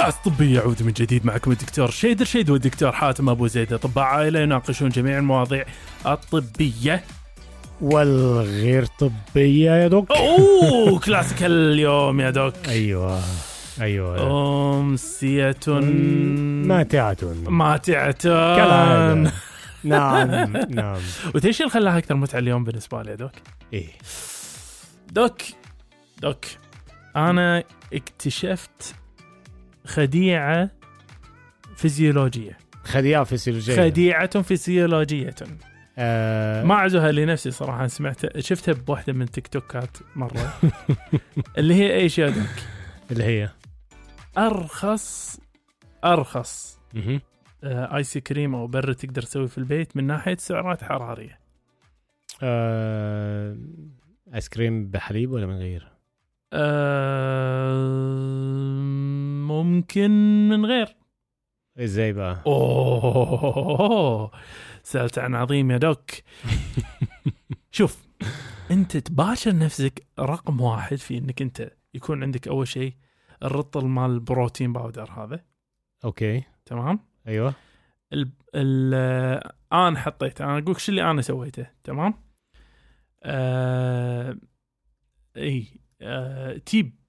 بودكاست طبي يعود من جديد معكم الدكتور شيد الشيد والدكتور حاتم أبو زيد. أطباء عائلة يناقشون جميع المواضيع الطبية. والغير طبية يا دوك؟ أوه كلاسيك اليوم يا دوك. أيوه أيوه. أمسية. ماتعة. ماتعة. كالعادة. نعم نعم. وتدري اللي خلاها أكثر متعة اليوم بالنسبة لي يا دوك؟ إيه. دوك دوك. أنا اكتشفت خديعة فيزيولوجية. خديعة فسيولوجية خديعة فيزيولوجية. آه. ما اعزوها لنفسي صراحة سمعت شفتها بواحده من تيك توكات مرة. اللي هي إيش يا دوك؟ اللي هي. أرخص أرخص. آه، آيس كريم أو بر تقدر تسوي في البيت من ناحية سعرات حرارية. آه آيس كريم بحليب ولا من غير؟ آه، ممكن من غير. إزاي بقى؟ أوه سألت عن عظيم يا دوك. شوف أنت تباشر نفسك رقم واحد في إنك أنت يكون عندك أول شيء الرطل مال البروتين باودر هذا. أوكي. تمام؟ أيوه. ال ال أنا حطيته. أنا أقول شو اللي أنا سويته. تمام؟ آه إي آه تيب.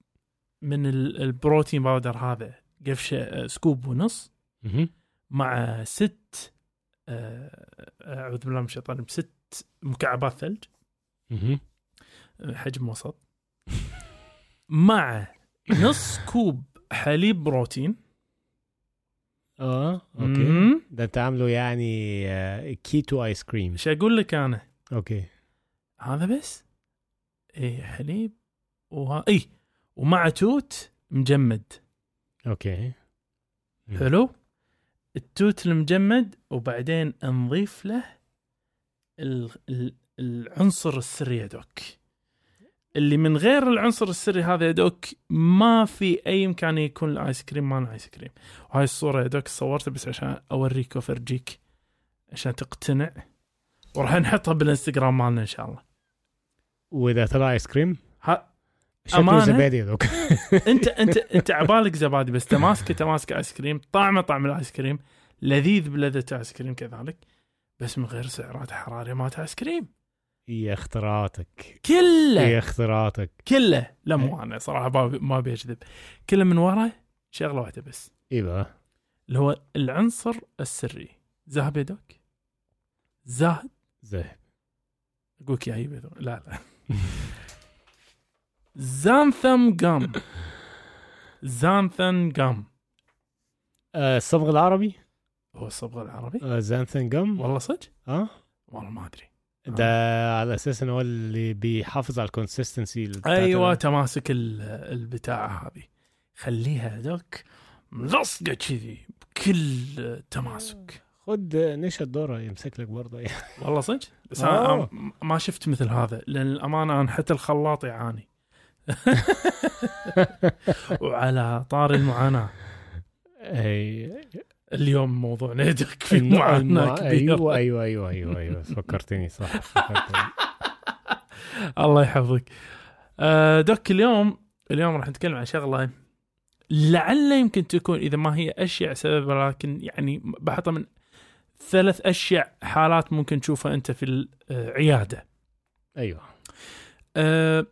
من ال- ال protein powder هذا قفشة آه، scoop ونص. مع ست آه، أعوذ بالله من الشيطان الرجيم، ست مكعبات ثلج. آه، حجم وسط مع نص كوب حليب بروتين آه أوكي. ده أنت عامله يعني آه، كيتو ايس كريم إيش أقول لك أنا أوكي هذا بس اي حليب وها اي ومع توت مجمد. أوكي. حلو. التوت المجمد وبعدين نضيف له ال... ال... العنصر السري يا دوك اللي من غير العنصر السري هذا يا Doc ما في أي امكانيه يكون الآيس كريم ما آيس كريم. وهاي الصورة يا Doc صورتها بس عشان أوريك وأفرجيك عشان تقتنع. وراح نحطها بالإنستغرام مالنا إن شاء الله. وإذا طلع آيس كريم؟ ها شكله؟ زبادي Doc انت انت أنت عبالك زبادي بس تماسكه تماسك ايس كريم طعمه طعم الايس كريم لذيذ بلذة ايس كريم كذلك بس من غير سعرات حرارية مالت ايس كريم يا اختراعاتك. كله. يا اختراعاتك. كله. لا مو أنا صراحة ما ما ابي اكذب كله من ورا شغله واحدة بس. بقى اللي هو العنصر السري. ذهب يا دوك؟ زاهد أقول لك يا لا لا. زانثم جام زانثن جام آه الصبغ العربي؟ هو الصبغه العربي؟ آه زانثن جم والله صدق؟ آه. والله ما أدري. ده على أساس ان هو اللي بيحافظ على الكونسستنسي أيوه تماسك ال- البتاعه هذه خليها دوك ملصقة كذي بكل تماسك. خد نشا الدورة يمسك لك برضه. يعني. والله صدق؟ بس آه. أنا ما شفت مثل هذا. لأن الامانه أنا حتى الخلاط يعاني. وعلى طار المعاناة. أي. اليوم موضوعنا يدك في معاناة الم- كبيرة. أيوه أيوه أيوه أيوه أيوه. فكرتني صح فكرتني. الله يحفظك. آه، دوك اليوم اليوم راح نتكلم عن شغلة لعل يمكن تكون إذا ما هي اشيع سبب ولكن يعني بحطها من ثلاث اشيع حالات ممكن تشوفها أنت في العياده. أيوه. آه، آه،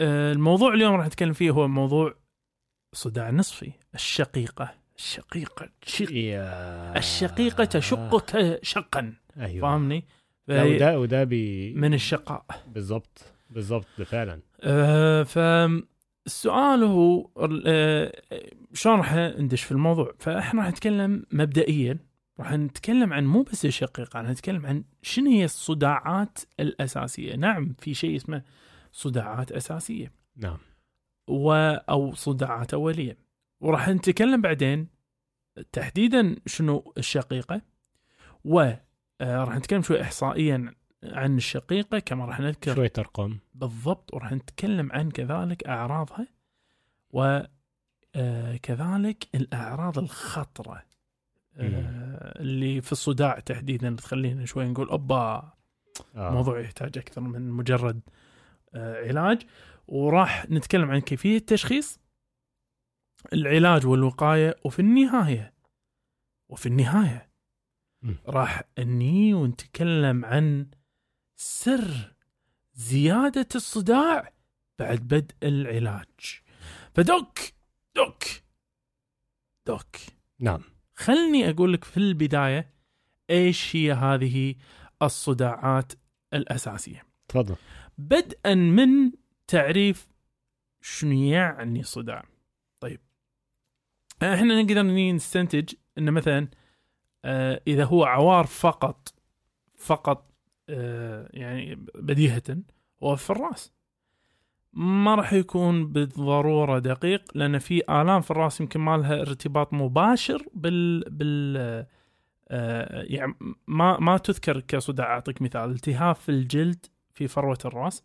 الموضوع اليوم راح نتكلم فيه هو موضوع صداع نصفي الشقيقة. الشقيقة شق يا. الشقيقة تشقك شقا. أيوه. فاهمني؟ وده وده بي من الشقاء. بالظبط ده فعلا. آه، فالسؤال هو آه، شلون راح ندش في الموضوع؟ فإحنا راح نتكلم مبدئيا راح نتكلم عن مو بس الشقيقة راح نتكلم عن شنو هي الصداعات الأساسية. نعم في شيء اسمه صداعات أساسية. نعم. و أو صداعات أولية. وراح نتكلم بعدين تحديدا شنو الشقيقة و آه، راح نتكلم شوي إحصائيا عن الشقيقة كما راح نذكر. شوية أرقام. بالضبط وراح نتكلم عن كذلك أعراضها وكذلك الأعراض الخطرة آه، اللي في الصداع تحديدا تخلينا شوي نقول أوبا آه. الموضوع يحتاج أكثر من مجرد آه، علاج. وراح نتكلم عن كيفية التشخيص العلاج والوقاية وفي النهاية وفي النهاية مم. راح أني ونتكلم عن سر زيادة الصداع بعد بدء العلاج. فدوك دوك دوك. نعم. خلني أقول لك في البداية إيش هي هذه الصداعات الأساسية. تفضل. بدءا من تعريف شنو يعني صداع. طيب. إحنا نقدر نستنتج ان مثلا آه، إذا هو عوار فقط فقط آه، يعني بديهة هو في الرأس. ما راح يكون بالضرورة دقيق لأن في آلام في الرأس يمكن ما لها ارتباط مباشر بال بال آه، يعني ما ما تذكر كصداع أعطيك مثال التهاب في الجلد في فروة الرأس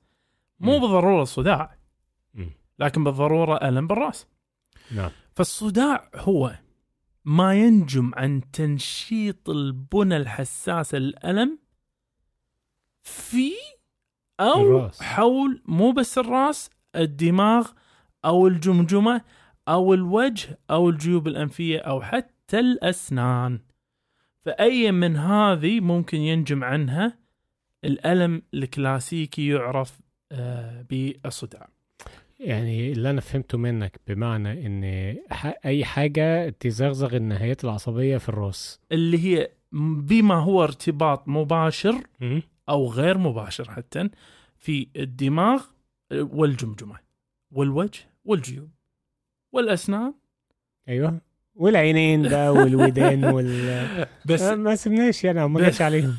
مو مم. بالضرورة صداع. لكن بالضرورة ألم بالرأس نعم فالصداع هو ما ينجم عن تنشيط البنى الحساسة للألم في أو الرأس. حول مو بس الرأس الدماغ أو الجمجمة أو الوجه أو الجيوب الأنفية أو حتى الأسنان فأي من هذه ممكن ينجم عنها الألم الكلاسيكي يعرف آه، بالصداع. يعني اللي أنا فهمته منك بمعنى إن أي حاجة تزغزغ النهايات العصبية في الراس. اللي هي بما هو ارتباط مباشر. أو غير مباشر حتى في الدماغ والجمجمة والوجه والجيوب والأسنان. أيوه. والعينين بقى والودان وال بس آه، ما سبناش يعني ما جاش عليهم.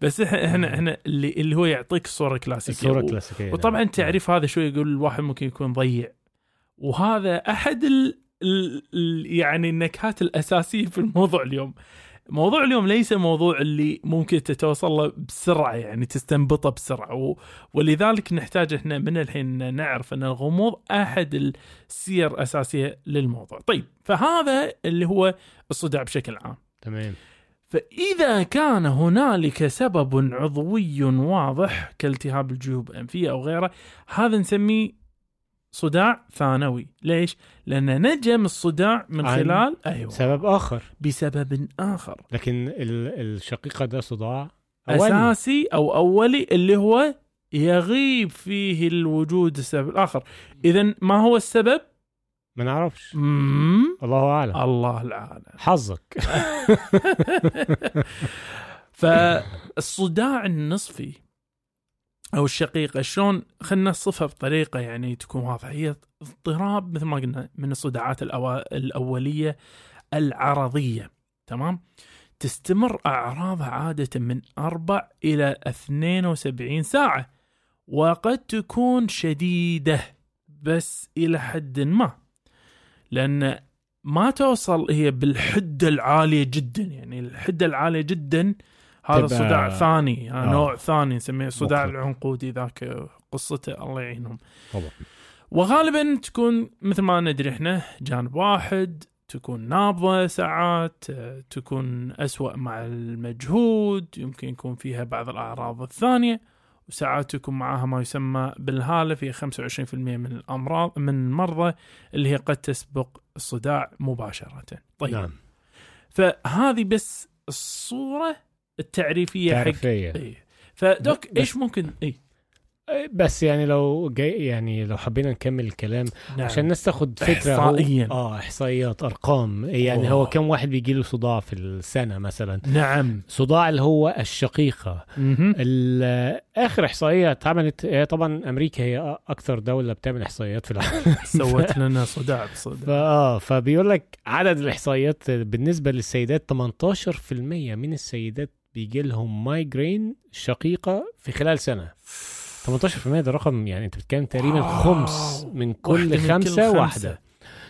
بس إحنا إحنا إحنا اللي اللي هو يعطيك الصورة الكلاسيكيه الصورة و- الكلاسيكية وطبعا نعم. تعريف هذا شوي يقول الواحد ممكن يكون ضيع. وهذا أحد ال ال ال يعني النكهات الأساسية في الموضوع اليوم. موضوع اليوم ليس موضوع اللي ممكن تتوصل له بسرعة يعني تستنبطه بسرعة. و... ولذلك نحتاج إحنا من الحين نعرف أن الغموض أحد السير الاساسيه للموضوع. طيب فهذا اللي هو الصداع بشكل عام. تمام. فإذا كان هنالك سبب عضوي واضح كالتهاب الجيوب الأنفية أو غيره هذا نسميه صداع ثانوي ليش؟ لأن نجم الصداع من خلال أيوة سبب آخر بسبب آخر لكن ال- الشقيقة ده صداع أولي. أساسي أو أولي اللي هو يغيب فيه الوجود السبب الآخر إذا ما هو السبب؟ ما نعرفش. مم. الله أعلم. الله العالم حظك. فالصداع النصفي أو الشقيقه شلون خلينا نصفها بطريقة يعني تكون واضحة. هي اضطراب مثل ما قلنا من الصداعات الأوا... الأولية العرضية تمام؟ تستمر أعراضها عادة من 4 إلى 72 ساعة وقد تكون شديدة بس إلى حد ما. لأن ما توصل هي بالحدة العالية جدا يعني الحدة العالية جدا هذا صداع ثاني هذا آه. نوع ثاني نسميه صداع مخرب. العنقودي ذاك قصته الله يعينهم طبعا وغالبا تكون مثل ما ندري إحنا جانب واحد تكون نابضة ساعات آه، تكون أسوأ مع المجهود يمكن يكون فيها بعض الأعراض الثانية وساعات تكون معها ما يسمى بالهالة في 25% من الأمراض من المرضى اللي هي قد تسبق الصداع مباشرة. طيب. نعم. فهذه بس الصورة التعريفية حق إيه. ف Doc إيش ممكن اي بس يعني لو جاي يعني لو حبينا نكمل الكلام نعم. عشان الناس تاخد فكرة هو- إحصائياً. آه إحصائيات أرقام. يعني هو أوه. كم واحد بيجي له صداع في السنة مثلا؟ نعم. صداع اللي هو الشقيقة. آخر احصائيه اتعملت هي طبعا أمريكا هي أكثر دولة بتعمل إحصائيات في العالم. سوت لنا صداع بصدق فاه فبيقول لك عدد الإحصائيات بالنسبة للسيدات 18% من السيدات بيجي لهم migraine شقيقة في خلال سنة. 18% ده رقم يعني انت بتتكلم تقريبا. خمس من كل واحدة من خمسة واحدة.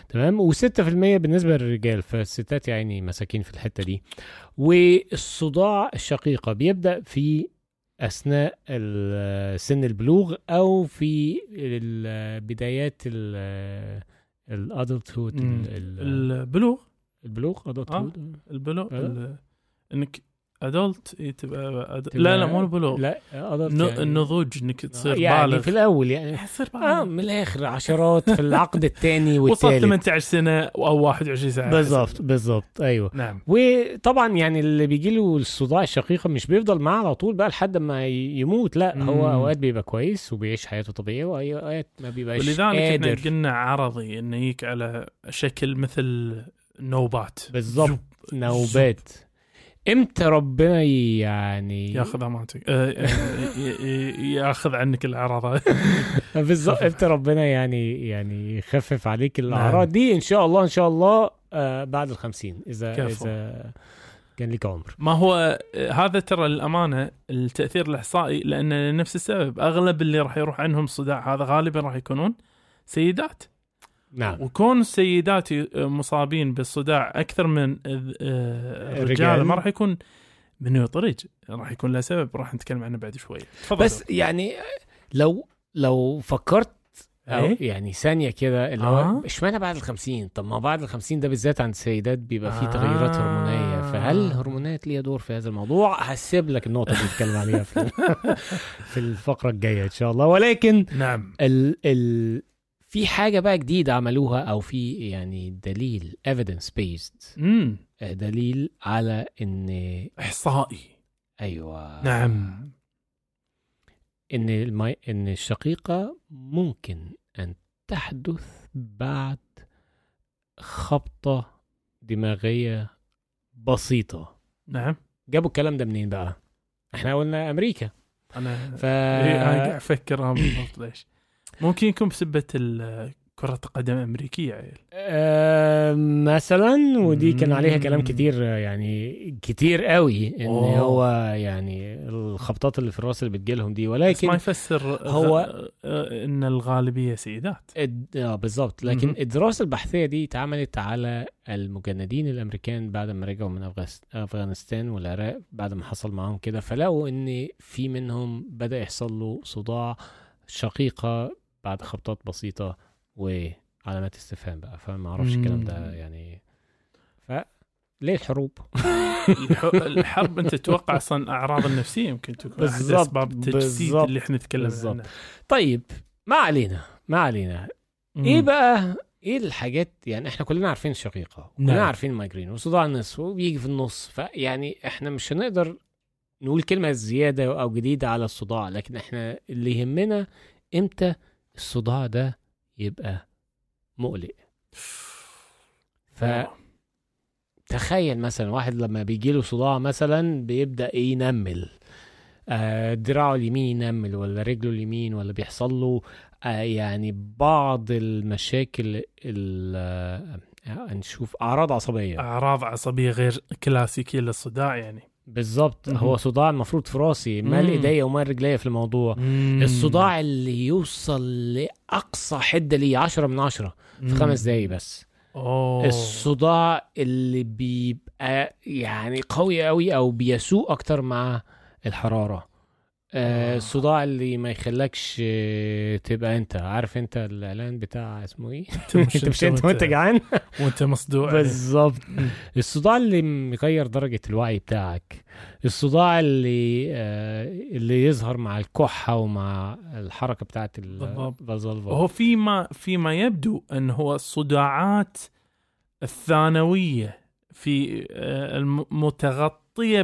تمام؟ و6% بالنسبة للرجال فالستات يعني مساكين في الحتة دي. والصداع الشقيقة بيبدأ في أثناء سن البلوغ أو في بدايات ال adulthood مم. البلوغ؟ البلوغ adulthood. البلوغ آه. إنك ادولت إيه تبقى أد... لا لا مو البلوغ لا adult ن- يعني- النضوج إنك تصير يعني بالغ. في الأول يعني. تصير آه بالغ. من الآخر عشرات في العقد الثاني وصلت والثالث. 18 سنة أو 21 سنه بالظبط بالظبط أيوه. نعم. وطبعا يعني اللي بيجي له الصداع الشقيقة مش بيفضل معاه على طول بقى لحد ما يموت لا مم. هو أوقات بيبقى كويس وبيعيش حياته طبيعية واوقات ما بيبقاش ولذلك إحنا قلنا عرضي إنه يجيك على شكل مثل نوبات. بالظبط. نوبات. إمتى ربنا يعني ياخذ أمانتك. آه، آه، ي- ياخذ عنك الأعراض. بالظبط إمتى ربنا يعني يعني يخفف عليك الأعراض نعم. دي؟ إن شاء الله إن شاء الله آه بعد الخمسين إذا كفو. إذا كان لك عمر. ما هو آه، هذا ترى الامانه التأثير الإحصائي لأن نفس السبب أغلب اللي راح يروح عنهم صداع هذا غالبا راح يكونون سيدات. نعم. وكون السيدات ي- مصابين بالصداع أكثر من آه، الرجال الرجال. ما راح يكون من يطرج راح يكون له سبب راح نتكلم عنه بعد شوي. تفضل. بس يعني لو لو فكرت أو إيه؟ يعني ثانية كده اللي هو آه. اشمعنى بعد الخمسين؟ طب ما بعد الخمسين ده بالذات عند السيدات بيبقى فيه آه. تغيرات هرمونية. فهل الهرمونات ليها دور في هذا الموضوع؟ هسيب لك النقطة دي نتكلم عليها في, في الفقرة الجاية إن شاء الله. ولكن نعم. ال ال في حاجة بقى جديدة عملوها أو في يعني دليل evidence based امم دليل على إن إحصائي. أيوه. نعم. إن المي... إن الشقيقة ممكن أن تحدث بعد خبطة دماغية بسيطة. نعم. جابوا الكلام ده منين بقى؟ إحنا قلنا أمريكا. أنا ف إيه، أنا قاعد أفكر ليش؟ ممكن يكون بسبة كرة قدم أمريكية عيل آه مثلا ودي كان عليها كلام. كتير يعني كتير قوي إن أوه. هو يعني الخبطات اللي في الراس اللي بتجيلهم دي بس ولكن ما يفسر هو- آه، إن الغالبية سيدات آه بالظبط لكن مهم. الدراسه البحثية دي اتعملت على المجندين الأمريكان بعد ما رجعوا من أفغانستان والعراق بعد ما حصل معاهم كده فلقوا إن في منهم بدأ يحصل له صداع شقيقة بعد خبطات بسيطة وعلامات استفهام بقى فما أعرفش الكلام ده. يعني ف ليه الحروب الح- الحرب أنت تتوقع أصلا أعراض النفسية يمكن تكون احد أسباب التجسيد اللي إحنا نتكلم. عنه طيب ما علينا ما علينا مم. إيه بقى إيه الحاجات يعني إحنا كلنا عارفين الشقيقة كلنا نعم. عارفين المايجرين وصداع النصف وبيجي في النص فيعني إحنا مش هنقدر نقول كلمة زيادة أو جديدة على الصداع لكن إحنا اللي يهمنا إمتى الصداع ده يبقى مقلق. آه. فتخيل مثلا واحد لما بيجي له صداع مثلا بيبدأ إيه ينمل. آه دراعه اليمين ينمل ولا رجله اليمين ولا بيحصل له آه يعني بعض المشاكل ال- نشوف أعراض عصبية. أعراض عصبية غير كلاسيكية للصداع يعني. بالظبط. هو صداع المفروض في راسي مال. إيديا ومال رجليا في الموضوع مم. الصداع اللي يوصل لأقصى حدة ليه 10 من 10 في. خمس دقايق بس أوه. الصداع اللي بيبقى يعني قوي قوي أو بيسوء أكتر مع الحرارة آه، آه. الصداع اللي ما يخلكش آه، تبقى انت. عارف انت الإعلان بتاع اسمه إيه؟ انت مش انت وانت جعان؟ وانت مصدوع. بالظبط. الصداع اللي مغير درجة الوعي بتاعك. الصداع اللي آه اللي يظهر مع الكحة ومع الحركة بتاعت بالضبط. الفازولفا هو فيما فيما يبدو ان هو الصداعات الثانوية في آه، المتغطيه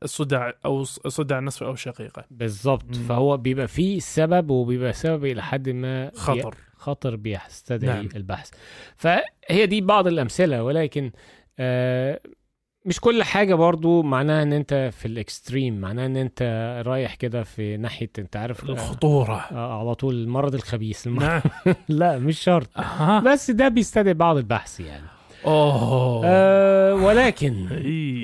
بالصداع أو صداع نصف أو شقيقة. بالظبط مم. فهو بيبقى فيه سبب وبيبقى سبب إلى حد ما بي- خطر. خطر بيستدعي نعم. البحث. فهي دي بعض الأمثلة ولكن آه مش كل حاجة برضو معناها إن أنت في الإكستريم معناها إن أنت رايح كده في ناحية أنت عارف آه، الخطورة. آه على طول المرض الخبيث. المرض نعم. لا مش شرط. أها. بس ده بيستدعي بعض البحث يعني. أوه. أه ولكن.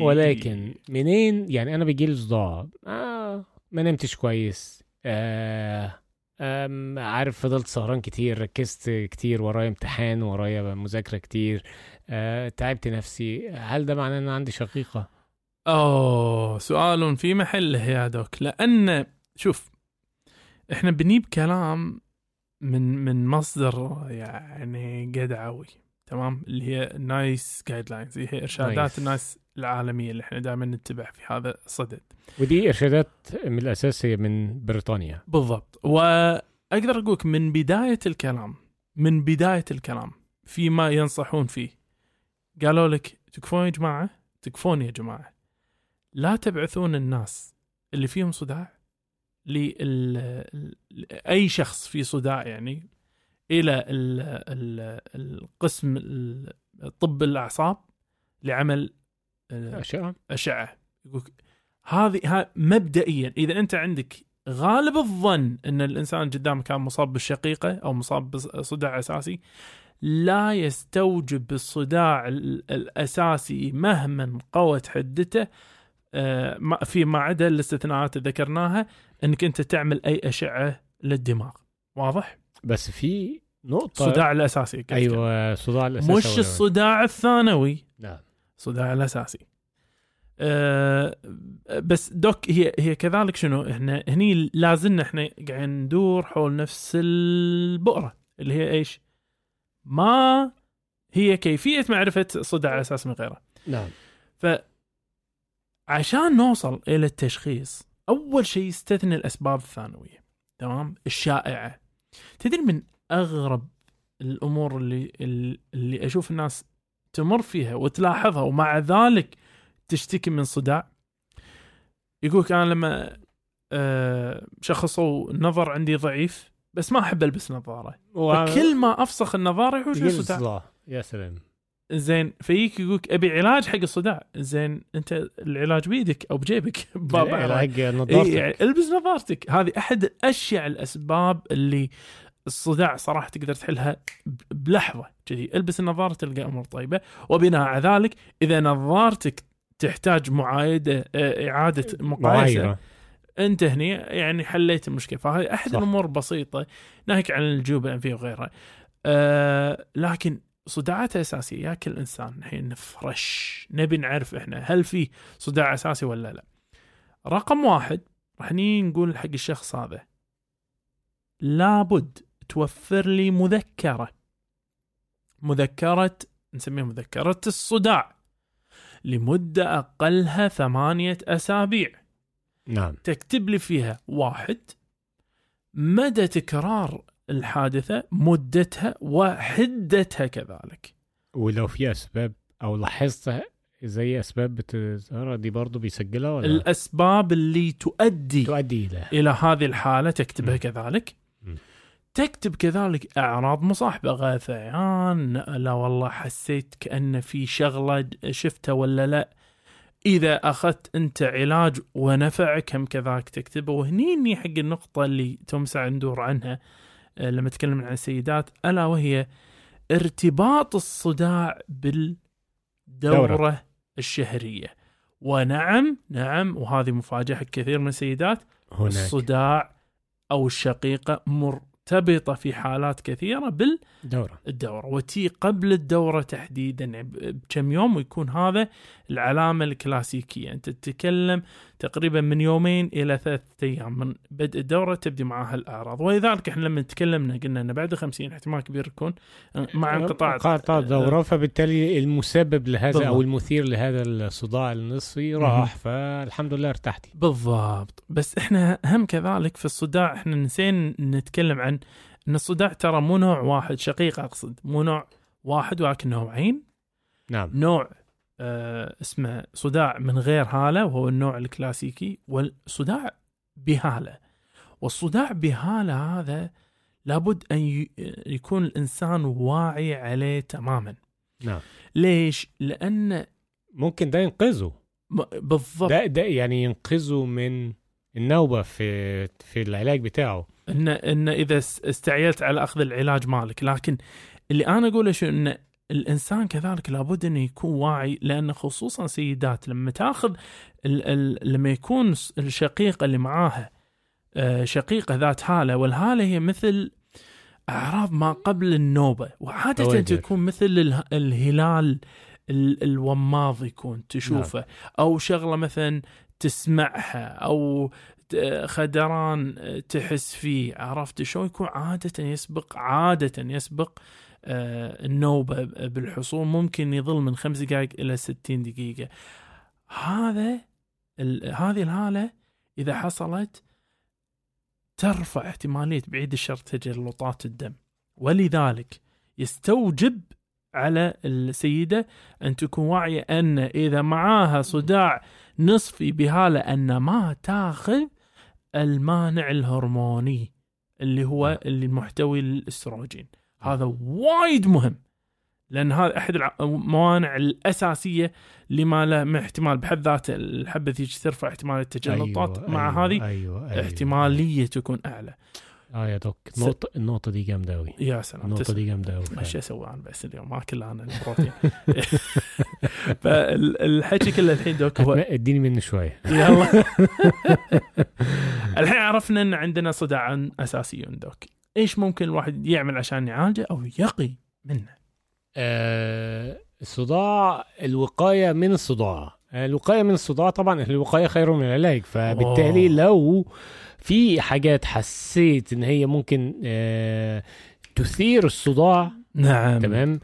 ولكن منين؟ يعني أنا بيجي لي صداع. آه ما نمتش كويس. آه عارف فضلت سهران كتير ركزت كتير ورايا امتحان ورايا مذاكرة كتير. آه تعبت نفسي. هل ده معناه إن عندي شقيقة؟ أوه سؤال في محله يا دوك. لأن شوف إحنا بنجيب كلام من من مصدر يعني قدعوي تمام؟ اللي هي NICE guidelines هي إرشادات NICE. ال NICE العالمية اللي إحنا دائما نتبع في هذا الصدد. ودي إرشادات من الاساس هي من بريطانيا. بالضبط. وأقدر أقولك من بداية الكلام من بداية الكلام فيما ينصحون فيه. قالوا لك تكفون يا جماعة؟ تكفون يا جماعة. لا تبعثون الناس اللي فيهم صداع لل... اي شخص في صداع يعني. إلى ال... ال... القسم ال- طب الأعصاب لعمل آه، اشياء أشعة. يقول هذه مبدئيا إذا أنت عندك غالب الظن إن الإنسان قدامك كان مصاب بالشقيقة أو مصاب بصداع أساسي لا يستوجب الصداع ال- الأساسي مهما قوت حدته آه، ما- فيما عدا الاستثناءات اللي ذكرناها إنك أنت تعمل أي أشعة للدماغ. واضح؟ بس في نقطة. الصداع الأساسي قلت أيوه صداع الاساس مش الصداع الثانوي. نعم. صداع الأساسي. أه بس دوك هي هي كذلك شنو؟ إحنا هني لازلنا إحنا قاعدين ندور حول نفس البؤرة اللي هي إيش؟ ما هي كيفية معرفة صداع الاساس من غيره. نعم. عشان نوصل إلى التشخيص أول شيء يستثني الأسباب الثانوية. تمام؟ الشائعة. تدري من أغرب الأمور اللي اللي أشوف الناس تمر فيها وتلاحظها ومع ذلك تشتكي من صداع. يقولك أنا لما آه، شخصوا النظر عندي ضعيف بس ما أحب ألبس نظارة. فكل ما أفسخ النظارة يحوش صداع. يا سلام. زين فيك يقولك أبي علاج حق الصداع. زين أنت العلاج بيدك أو بجيبك. بابا إيه نظارتك. يعني ألبس نظارتك. هذه أحد أشيع الأسباب اللي الصداع صراحة تقدر تحلها بلحظة كذي البس النظارة تلقى أمور طيبة وبناء على ذلك إذا نظارتك تحتاج معايدة آه، إعادة مقايسة معايرة. انت هني يعني حليت المشكلة. فهذه أحد صح. الأمور بسيطة ناهيك عن الجيوب الانفيه وغيرها. آه لكن صداعات أساسية يا كل إنسان الحين نفرش نبي نعرف إحنا هل في صداع أساسي ولا لا. رقم واحد راح نقول حق الشخص هذا لابد توفر لي مذكرة. مذكرة نسميها مذكرة الصداع. لمدة أقلها ثمانية أسابيع. نعم. تكتب لي فيها واحد مدى تكرار الحادثة مدتها وحدتها كذلك. ولو في أسباب أو لاحظتها زي أسباب بتظهر دي برضه بيسجلها ولا؟ الأسباب اللي تؤدي تؤدي إلى إلى هذه الحالة تكتبها مم. كذلك. تكتب كذلك أعراض مصاحبة غثيان لا والله حسيت كأن في شغلة شفتها ولا لا. إذا أخذت أنت علاج ونفعك هم كذلك تكتبه. وهني حق النقطة اللي تمسع ندور عنها آه، لما تكلم عن السيدات ألا وهي ارتباط الصداع بالدورة دورة. الشهرية. ونعم نعم وهذه مفاجأة حق كثير من السيدات هناك. الصداع أو الشقيقة مرتبطة في حالات كثيرة دورة. بالدوره وتي قبل الدورة تحديدا يعني بكم يوم ويكون هذا العلامة الكلاسيكية. أنت تتكلم تقريبا من يومين إلى ثلاثة أيام من بدء الدورة تبدي معها الأعراض. ولذلك إحنا لما تكلمنا قلنا ان بعد 50 احتمال كبير يكون مع انقطاع انقطاع الدورة. فبالتالي المسبب لهذا بالضبط. أو المثير لهذا الصداع النصفي راح فالحمد لله ارتحتي بالضبط. بس إحنا هم كذلك في الصداع إحنا نسينا نتكلم عن إن الصداع ترى مو نوع واحد شقيق أقصد مو نوع واحد ولكن نوعين. نعم. نوع آه اسمه صداع من غير هالة وهو النوع الكلاسيكي والصداع بهالة. والصداع بهالة هذا لابد أن يكون الإنسان واعي عليه تماما. نعم. ليش؟ لأن ممكن ده ينقذه. بالضبط. ده ده يعني ينقذه من النوبة في في العلاج بتاعه. إن إن إذا اس- استعجلت على أخذ العلاج مالك. لكن اللي أنا أقوله شو إن الإنسان كذلك لابد أنه يكون واعي لأن خصوصا سيدات لما تأخذ لما يكون الشقيقة اللي معاها آه، شقيقة ذات هالة والهالة هي مثل أعراض ما قبل النوبة وعادة بوادر. تكون مثل اله- الهلال ال- الوماض يكون تشوفه أو شغلة مثلا تسمعها أو خدران تحس فيه عرفت شو يكون عادة يسبق عادة يسبق النوبة بالحصول ممكن يظل من خمس دقائق إلى 60 دقيقة. هذا هذه الهالة إذا حصلت ترفع احتمالية بعيد الشر تجلطات الدم. ولذلك يستوجب على السيدة أن تكون واعية أن إذا معاها صداع نصفي بهالة أن ما تاخذ المانع الهرموني اللي هو اللي محتوي الأستروجين. هذا وايد مهم لأن هذا أحد الموانع الأساسية لما له احتمال بحد ذاته الحبة ذيك ترفع احتمال التجلطات أيوة مع أيوة هذه أيوة أيوة احتمالية تكون أعلى. آه يا دوك النقطة النقطة دي جامدة أوي. يا سلام النقطة. دي جامدة أوي. إيش أسوي أنا بس اليوم ما كله أنا البروتين فالحكي كله الحين دوك هو اديني منه شوية يلا. الحين عرفنا إن عندنا صداع اساسي دوك. إيش ممكن الواحد يعمل عشان يعالجه أو يقي منه؟ آه الصداع الوقاية من الصداع. آه، الوقاية من الصداع طبعا الوقاية خير من العلاج. فبالتالي أوه. لو في حاجات حسيت إن هي ممكن آه تثير الصداع نعم. تمام؟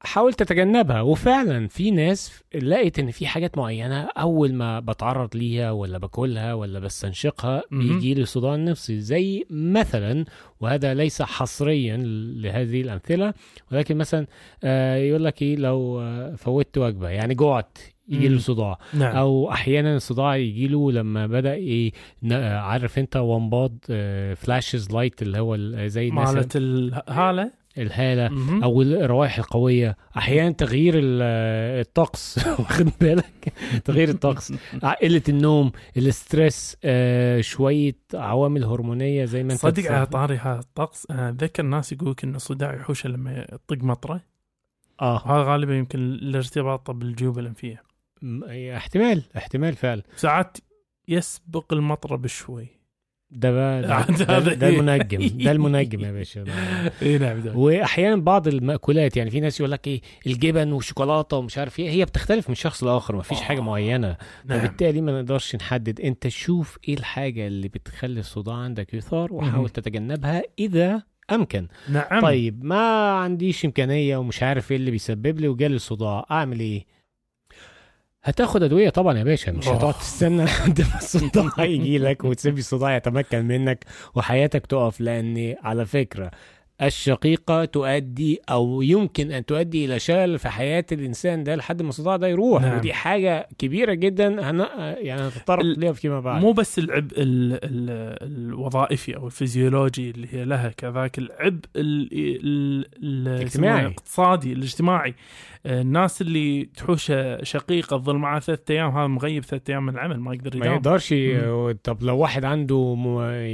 فحاول تتجنبها. وفعلا في ناس لقيت إن في حاجات معينة أول ما بتعرض ليها ولا باكلها ولا بستنشقها. بيجي لي صداع نفسي. زي مثلا وهذا ليس حصريا لهذه الأمثلة ولكن مثلا آه، يقول لك إيه لو آه، فوتت وجبة يعني جوعت يجي. له صداع. نعم. أو أحيانا الصداع يجي له لما بدأ إيه ن- عارف أنت ومباد flashes light اللي هو زي الناس مالت الهالة؟ الهالة مهم. أو الروائح القوية. أحيانا تغيير ال- الطقس. واخد بالك؟ تغيير الطقس. قلة النوم ال stress آه، شوية عوامل هرمونية زي ما أنت صدق. على طاري هذا الطقس اتذكر ناس يقولك ان الصداع يحوشه لما يطق مطره. آه. وهذا غالبا يمكن الارتباط بالجيوب الأنفية. م- احتمال احتمال فعلا. ساعات يسبق المطره بشوي. ده بقى ده, ده, هذا ده المنجم ده المنجم يا باشا اي نعم ده. وأحيانا بعض المأكولات يعني في ناس يقول لك إيه الجبن والشوكولاتة ومش عارف إيه هي بتختلف من شخص لآخر ما فيش حاجة آه. معينة نعم. فبالتالي ما نقدرش نحدد أنت شوف إيه الحاجة اللي بتخلي الصداع عندك يثار. وحاول تتجنبها إذا أمكن نعم طيب ما عنديش إمكانية ومش عارف إيه اللي بيسبب لي وجالي الصداع أعمل إيه هتاخد أدوية طبعا يا باشا مش. هتقعد تستنى لحد ما الصداع يجي لك وتسيب الصداع يتمكن منك وحياتك تقف لأن على فكرة الشقيقة تؤدي أو يمكن أن تؤدي إلى شلل في حياة الإنسان ده لحد ما الصداع ده يروح نعم. ودي حاجة كبيرة جدا هن... يعني هنتطرق ليها فيما بعد مو بس العبء ال ال الوظائفي أو الفيزيولوجي اللي هي لها كذاك العبء ال ال ال الاجتماعي. الاقتصادي الاجتماعي الناس اللي تحوش شقيقة تظل معاه ثلاثة أيام هذا مغيب ثلاثة أيام من العمل ما يقدر ما يداوم. يقدرش ي- طب لو واحد عنده.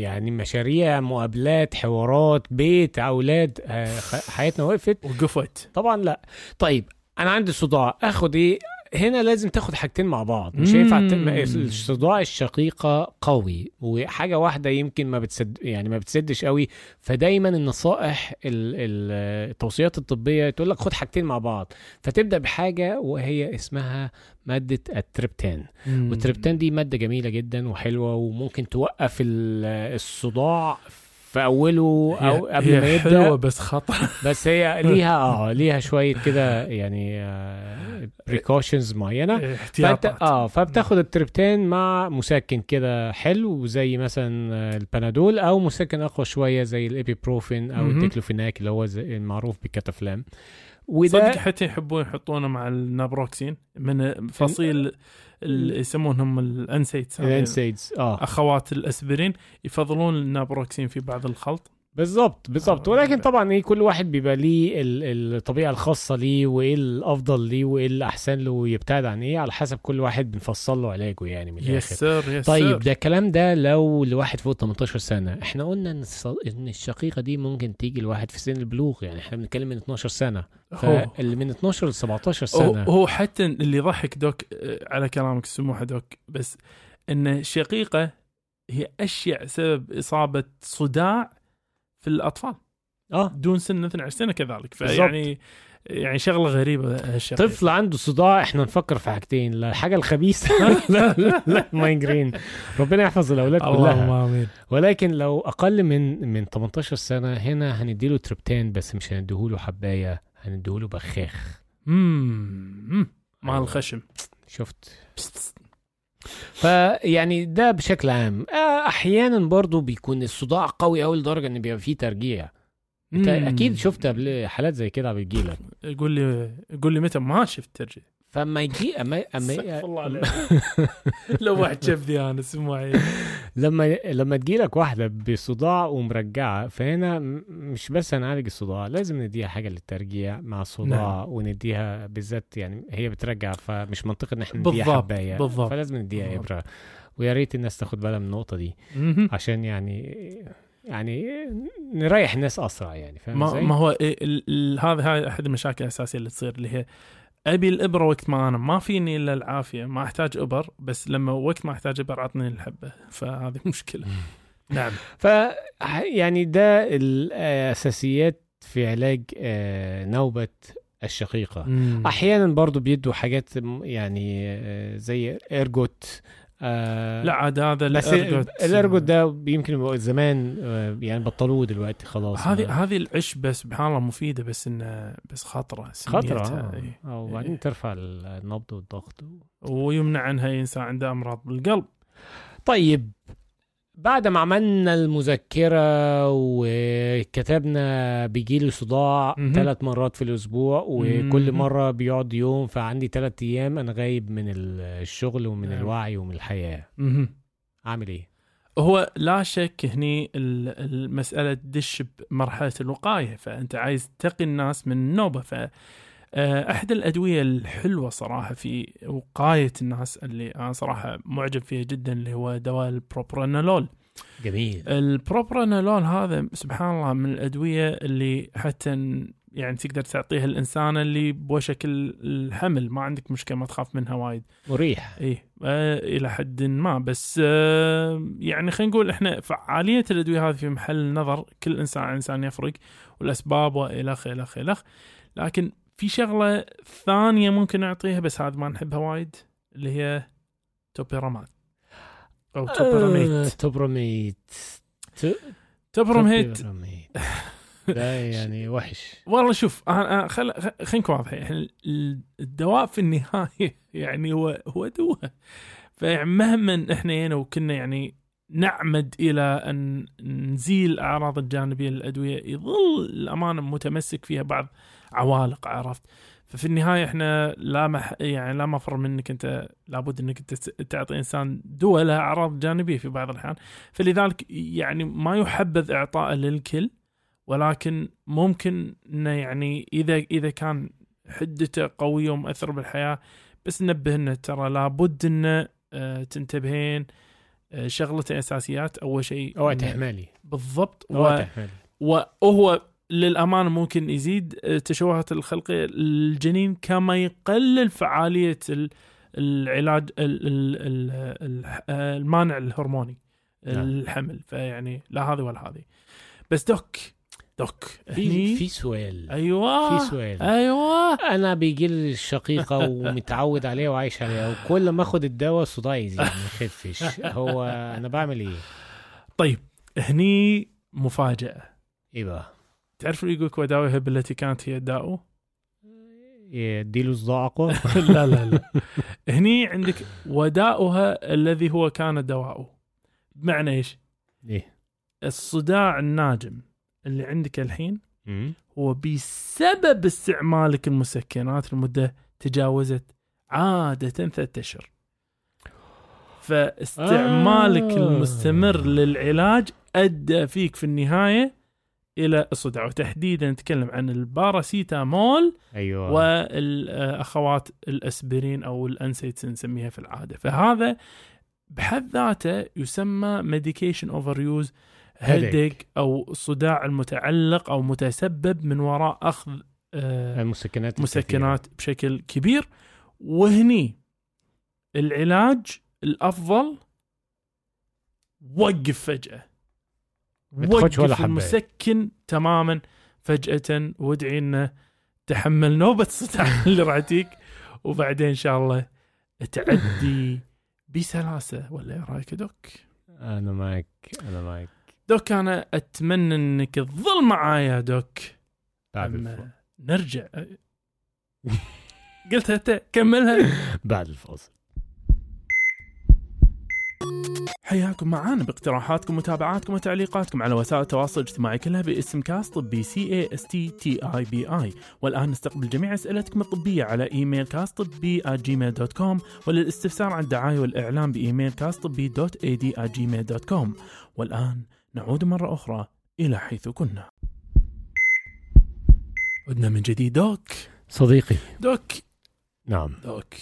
يعني مشاريع مقابلات حوارات بيت أولاد آه، حياتنا وقفت؟ وقفت. طبعا لا. طيب أنا عندي صداع. اخد إيه؟ هنا لازم تاخد حاجتين مع بعض. مش. هينفع الصداع الشقيقة قوي وحاجة واحدة يمكن ما بتسد يعني ما بتسدش قوي. فدايما النصائح ال- ال- التوصيات الطبية تقول لك خد حاجتين مع بعض. فتبدأ بحاجة وهي اسمها مادة التريبتان. والتريبتان دي مادة جميلة جدا وحلوة وممكن توقف ال- الصداع في أوله أو قبل هي ما يبدأ حلوة بس خطر. بس هي ليها آه ليها شوية كده يعني precautions معينة. فأنت آه فبتاخد التريبتان مع مسكن كده حلو زي مثلا آه، البنادول أو مسكن أقوى شوية زي الابيبروفين أو مهم. الديكلوفيناك اللي هو المعروف بالكتافلام صدق وده حتى يحبون يحطونه مع النابروكسين من فصيل ال- يسمونهم ال NSAIDs هذه ال NSAIDs آه. أخوات الأسبرين يفضلون النابروكسين في بعض الخلط. بالظبط بالظبط. آه، ولكن. طبعا إيه كل واحد بيبقى ليه ال- الطبيعة الخاصة ليه وإيه الأفضل ليه وإيه الأحسن له ويبتعد عن إيه على حسب كل واحد بنفصل له علاجه يعني من الآخر. sir yes طيب. ده الكلام ده لو لواحد فوق 18 سنة. إحنا قلنا إن إن الشقيقة دي ممكن تيجي لواحد في سن البلوغ يعني إحنا بنتكلم من 12 سنة. فاللي من 12 ل 17 هو, سنه هو حتى اللي يضحك Doc آه، على كلامك السموحه Doc بس إن الشقيقة هي أشيع سبب إصابة صداع في الأطفال. آه. دون سن 12 سنة كذلك. فيعني يعني شغلة غريبة هالشغلة. طفل عنده صداع إحنا نفكر في حاجتين لا الحاجة الخبيثة لا لا لا migraine ربنا يحفظ الأولاد اللهم كلها. آمين. ولكن لو أقل من من 18 سنة هنا هنديله تريبتان بس مش هنديهوله حباية هنديهوله بخاخ. امم مع. الخشم. شفت؟ فيعني ده بشكل عام. آه، أحيانا برضو بيكون الصداع قوي قوي لدرجة إن بيبقى فيه ترجيع. أنت. أكيد شفت قبل حالات زي كده بتجيلك قول لي قول لي متى ما شفت ترجع فما يجي الله عليك. لو واحد شفذي أنا اسمه لما لما تجيلك واحدة بصداع ومرجعة فهنا مش بس هنعالج الصداع لازم نديها حاجة للترجيع مع الصداع نعم. ونديها بالذات يعني هي بترجع فمش منطقي إن إحنا نديها حباية بالضبط. فلازم نديها. ابره ويا ريت الناس تاخد بالها من النقطة دي. عشان يعني يعني نريح الناس أسرع يعني فاهم ما؟ ما هو هذا هاي أحد المشاكل الأساسية اللي تصير اللي هي أبي الإبرة وقت ما أنا ما فيني إلا العافية. ما أحتاج إبر بس لما وقت ما أحتاج إبر عطني الحبه فهذه مشكلة. نعم. ف يعني ده الأساسيات في علاج آه، نوبة الشقيقة. مم. أحيانا برضو بيدوا حاجات يعني آه، زي إرجوت آه، لا عاد هذا بس الأرجوت. ده يمكن زمان آه، يعني بطلوه دلوقتي خلاص. هذه هذه العشبه سبحان الله مفيدة بس انه بس خطرة سميتها، آه. إيه. آه، وبعدين ترفع النبض والضغط ويمنع عنها إنسان عنده أمراض بالقلب. طيب بعد ما عملنا المذكرة وكتبنا بيجيلي صداع. ثلاث مرات في الأسبوع وكل. مرة بيقعد يوم فعندي ثلاث أيام أنا غايب من الشغل ومن نعم. الوعي ومن الحياة. أعمل إيه؟ هو لا شك هني ال- المسألة تدش بمرحلة الوقاية فأنت عايز تقي الناس من النوبة ف آه، أحد الأدوية الحلوة صراحة في وقاية الناس اللي أنا صراحة معجب فيها جدا اللي هو دواء البروبرانولول جميل. البروبرانولول هذا سبحان الله من الأدوية اللي حتى يعني تقدر تعطيها الإنسان اللي بوشك ال- الحمل ما عندك مشكلة ما تخاف منها وايد. مريح. إيه آه إلى حد ما. بس آه يعني خلينا نقول إحنا فعالية الأدوية هذه في محل النظر كل إنسان عن إنسان يفرق والأسباب والخ الخ الخ لكن في شغلة ثانية ممكن نعطيها بس هذه ما نحبها وايد اللي هي توبيرامات أو آه، توبيراميت. توبيراميت. توبراميت. ده يعني وحش. والله شوف أنا خل خلينا نكون واضحين يعني ال- الدواء في النهاية يعني هو هو دواء فمهما إحنا هنا وكنا يعني نعمد إلى أن نزيل الاعراض الجانبية للأدوية. يظل الأمانة متمسك فيها بعض عوالق عرفت؟ ففي النهاية إحنا لا مح يعني لا مفر منك أنت لابد إنك أنت تعطي إنسان دواء لها أعراض جانبية في بعض الأحيان. فلذلك يعني ما يحبذ اعطائه للكل ولكن ممكن إنه يعني إذا إذا كان حدته قوية ومؤثرة بالحياة بس ننبه انه ترى لابد إنه آه، تنتبهين آه، شغلتين أساسيات أول شيء إنه- تحملي بالضبط. و... وهو للأمانة ممكن يزيد آه، التشوهات الخلقيه للجنين كما يقلل فعالية ال- العلاج ال- ال- ال- ال- آه، المانع الهرموني نعم. الحمل. فيعني لا هذه ولا هذه. بس دوك دوك في في سؤال. أيوه. في سؤال. أيوه. أنا بيجي لي الشقيقة ومتعود عليها وعايش عليها وكل ما آخد الدواء الصداع يزيد ما يخفش هو أنا بعمل إيه؟ طيب هني مفاجأة. إيه بقى؟ تعرف يقولك وداويها بالتي كانت هي داؤه يديله صداع اقوى لا لا لا. هني عندك وداؤها الذي هو كان دواؤه. بمعنى إيش؟ إيه؟ الصداع الناجم. اللي عندك الحين. هو بسبب استعمالك المسكنات لمدة تجاوزت عادة ثلاثة أشهر. فاستعمالك آه. المستمر للعلاج أدى فيك في النهاية إلى الصداع. وتحديدا نتكلم عن الباراسيتامول أيوه. والأخوات الأسبرين أو الأنسيتس نسميها في العادة. فهذا بحد ذاته يسمى medication overuse headache. أو صداع المتعلق أو متسبب من وراء أخذ آه، المسكنات مسكنات بشكل كبير. وهني العلاج الأفضل وقف فجأة. ولا وقف حبة. المسكن تماما فجأة. وادعي إنه تحمل نوبة الصداع اللي راح تجيك وبعدين إن شاء الله تعدي بسلاسة. ولا إيه رأيك Doc؟ أنا معك أنا معك. Doc أنا أتمنى إنك تظل معايا يا Doc. بعد نرجع. قلتها انت كملها بعد الفاصل حياكم معانا باقتراحاتكم ومتابعاتكم وتعليقاتكم على وسائل التواصل الاجتماعي كلها باسم كاست طبي C A S T T E B I والآن نستقبل جميع أسئلتكم الطبية على إيميل كاست طبي Gmail dot com وللاستفسار عن الدعاية والاعلان بإيميل كاست طبي dot ad Gmail dot com والآن نعود مرة أخرى إلى حيث كنا. عدنا من جديد. Doc. صديقي. Doc. نعم. Doc.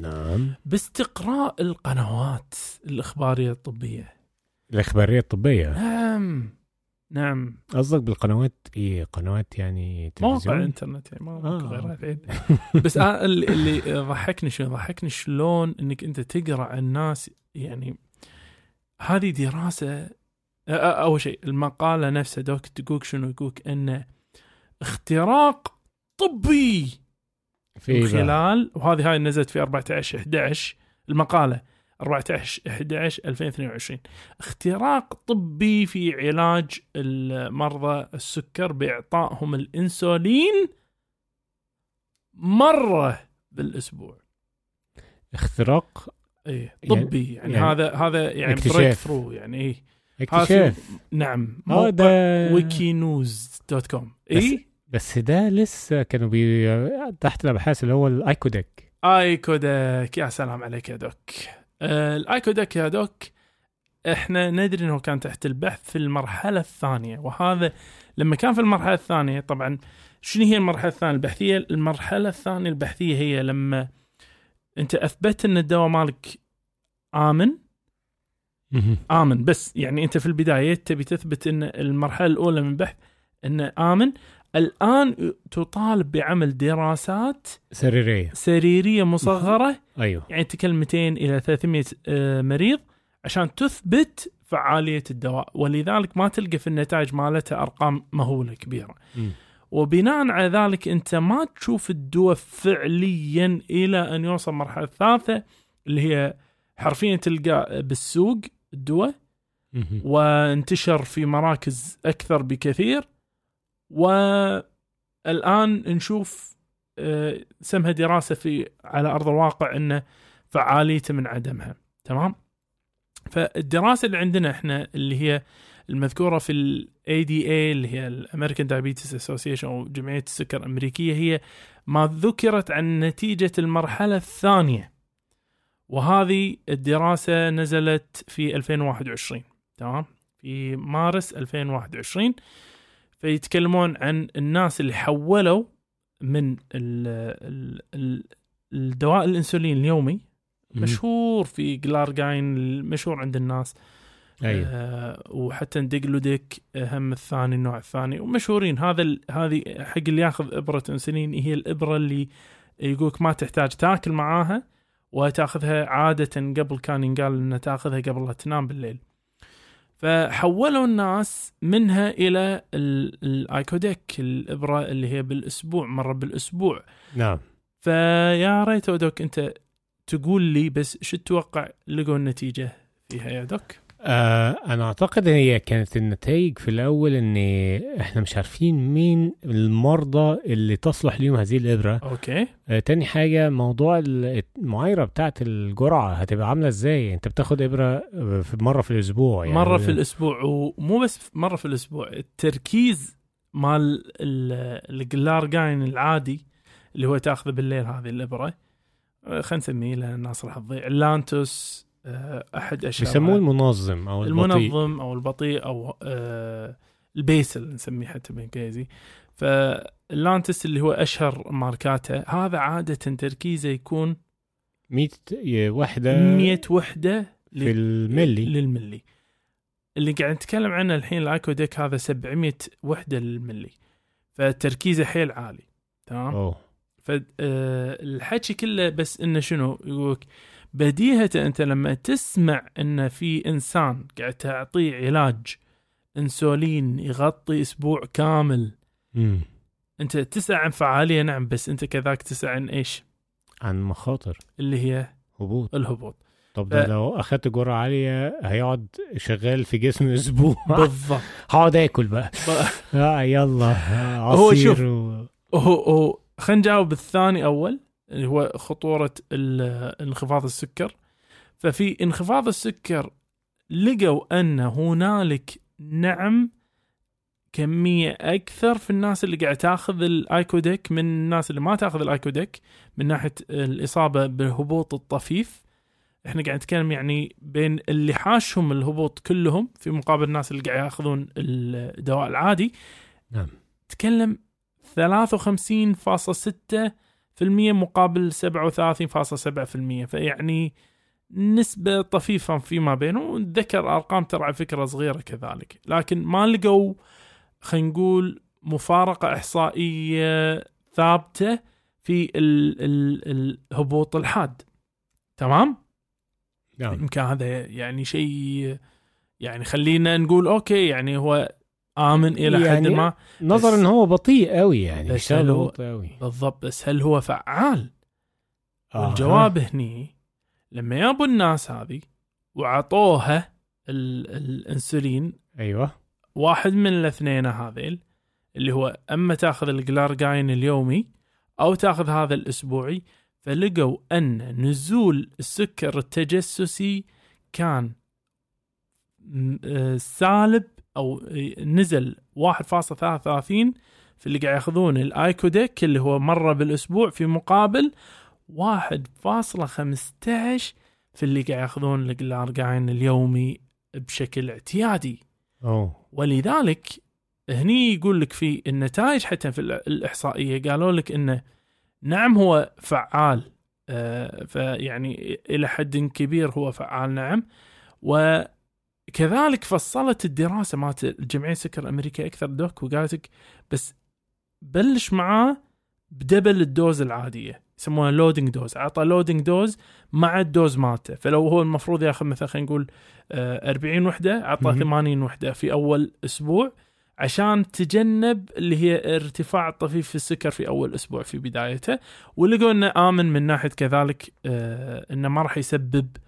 نعم. باستقراء القنوات الإخبارية الطبية. الإخبارية الطبية؟ نعم. نعم. قصدك بالقنوات إيه قنوات يعني مواقع تلفزيون؟ الانترنت يعني ما آه. غيرها بعيد بس أنا اللي, اللي ضحكني شو؟ ضحكني شلون إنك أنت تقرأ عن الناس يعني. هذه دراسة أول شيء المقالة نفسها دوك تقولك شنو؟ يقولك انه اختراق طبي في. خلال وهذه هاي نزلت في 14 11 المقالة 14 11 2022 اختراق طبي في علاج المرضى السكر بإعطائهم الإنسولين مرة بالأسبوع. اختراق؟ اي يعني- طبي يعني, يعني هذا هذا يعني. breakthrough يعني اي اكتشاف. نعم. ده ويكي نيوز dot com اي بس ده لسه كانوا بي تحت الأبحاث اللي هو ال icodec icodec يا سلام عليك يا doc. آه، الايكودك يا دوك إحنا ندري إنه كان تحت البحث في المرحلة الثانية. وهذا لما كان في المرحلة الثانية طبعا شنو هي المرحلة الثانية البحثية؟ المرحلة الثانية البحثية هي لما أنت اثبت إن الدواء مالك آمن آمن. بس يعني أنت في البداية تبي تثبت إن المرحلة الأولى من البحث إنه آمن. الآن تطالب بعمل دراسات سريرية. سريرية مصغرة. أيوه. يعني تكلم 200 إلى 300 آه، مريض عشان تثبت فعالية الدواء. ولذلك ما تلقى في النتائج مالتها أرقام مهولة كبيرة. مم. وبناء على ذلك أنت ما تشوف الدواء فعليا إلى أن يوصل المرحله الثالثه اللي هي حرفيا تلقى بالسوق. الدواء. وانتشر في مراكز أكثر بكثير والآن نشوف آه، سمها دراسة في على أرض الواقع إنه فعاليته من عدمها. تمام؟ فالدراسة اللي عندنا إحنا اللي هي المذكورة في ال ADA اللي هي ال American Diabetes Association أو جمعية السكر الأمريكية هي ما ذكرت عن نتيجة المرحلة الثانية. وهذه الدراسة نزلت في 2021 تمام؟ في مارس 2021 فيتكلمون عن الناس اللي حولوا من ال ال ال الدواء الإنسولين اليومي. مشهور في جلارجاين المشهور عند الناس. أيوه آه وحتى ندقلوديك هم الثاني النوع الثاني. ومشهورين. هذا هذه حق اللي ياخذ إبرة إنسولين هي الإبرة اللي يقولك ما تحتاج تاكل معاها. وتاخذها عادة قبل كان ينقال ان تاخذها قبل لا تنام بالليل. فحولوا الناس منها إلى ال- الأيكوديك الإبرة اللي هي بالأسبوع مرة بالأسبوع. نعم. فيا ريت doc أنت تقول لي بس شو تتوقع لقوا النتيجة فيها يا doc؟ آه أنا أعتقد هي كانت النتائج في الأول إن إحنا مش عارفين مين المرضى اللي تصلح ليهم هذه الإبرة. okay. آه تاني حاجة موضوع ال- المعايرة بتاعت الجرعة هتبقى عاملة إزاي؟ أنت بتاخد إبرة في مرة في الأسبوع يعني. مرة في الأسبوع ومو بس مرة في الأسبوع التركيز مال ال- ال glargine العادي اللي هو تأخذه بالليل هذه الإبرة آه، خلينا نسميه لأن الناس راح تضيع. اللانتوس أحد اشهر بيسموه المنظم أو البطيء. المنظم أو البطيء أو آه ال basal نسميه حتى بالإنجليزي. فاللانتس اللي هو أشهر ماركاته هذا عادة تركيزه يكون 100 وحدة 100 وحدة في الملي. للملي. اللي قاعد نتكلم عنه الحين الايكوديك هذا 700 وحدة للملي. فتركيزه حيل عالي تمام؟ أوه. فالحكي كله بس إنه شنو؟ يقولك بديهة أنت لما تسمع أن في إنسان قاعد تعطيه علاج إنسولين يغطي أسبوع كامل. مم. أنت تسأل عن فعالية نعم بس أنت كذاك تسأل عن إيش؟ عن مخاطر. اللي هي هبوط. الهبوط. طب ده ف- لو اخدت جرعه عالية هيقعد شغال في جسمي أسبوع. بالضبط. هقعد آكل بقى. ب- آه يلا آه، هو عصير شوف. و... هو هو خلينا نجاوب الثاني أول. اللي هو خطورة انخفاض السكر. ففي انخفاض السكر لقوا أن هنالك نعم كمية أكثر في الناس اللي قاعد تاخذ الأيكوديك من الناس اللي ما تاخذ الأيكوديك من ناحية الإصابة بالهبوط الطفيف. إحنا قاعد نتكلم يعني بين اللي حاشهم الهبوط كلهم في مقابل الناس اللي قاعد ياخذون الدواء العادي. نعم. تكلم 53.6% مقابل 37.7% فيعني نسبة طفيفة فيما بينهم ذكر أرقام ترى على فكرة صغيرة كذلك. لكن ما لقوا خلينا نقول مفارقة إحصائية ثابتة في ال ال الهبوط الحاد. تمام؟ نعم. يمكن هذا يعني شيء يعني خلينا نقول أوكي يعني هو آمن إلى يعني حد ما نظرا ان هو بطيء قوي يعني بس هل هو- قوي بالضبط بس هل هو فعال؟ آه. والجواب هني لما يابوا الناس هذه وعطوها ال- الانسولين أيوه واحد من الاثنين هذيل اللي هو أما تأخذ ال glargine اليومي أو تأخذ هذا الأسبوعي فلقوا أن نزول السكر التجسسي كان آه، سالب أو نزل 1.33 في اللي قاعد ياخذون ال icodec اللي هو مرة بالأسبوع في مقابل 1.15 في اللي قاعد ياخذون ال glargine اليومي بشكل اعتيادي. أوه. ولذلك هني يقول لك في النتائج حتى في الإحصائية قالوا لك إنه نعم هو فعال آه، فيعني إلى حد كبير هو فعال نعم. وكذلك فصلت الدراسة مالت الجمعية السكر الأمريكية أكثر doc وقالت لك بس بلش معاه ب double ال dose العادية يسمونها loading dose عطى loading dose مع الدوز مالته. فلو هو المفروض ياخذ مثلا خلينا نقول آه، 40 وحدة عطى مهم. 80 وحدة في أول أسبوع عشان تجنب اللي هي ارتفاع الطفيف في السكر في أول أسبوع في بدايته. ولقوا إنه آمن من ناحية كذلك آه، إنه ما راح يسبب آه،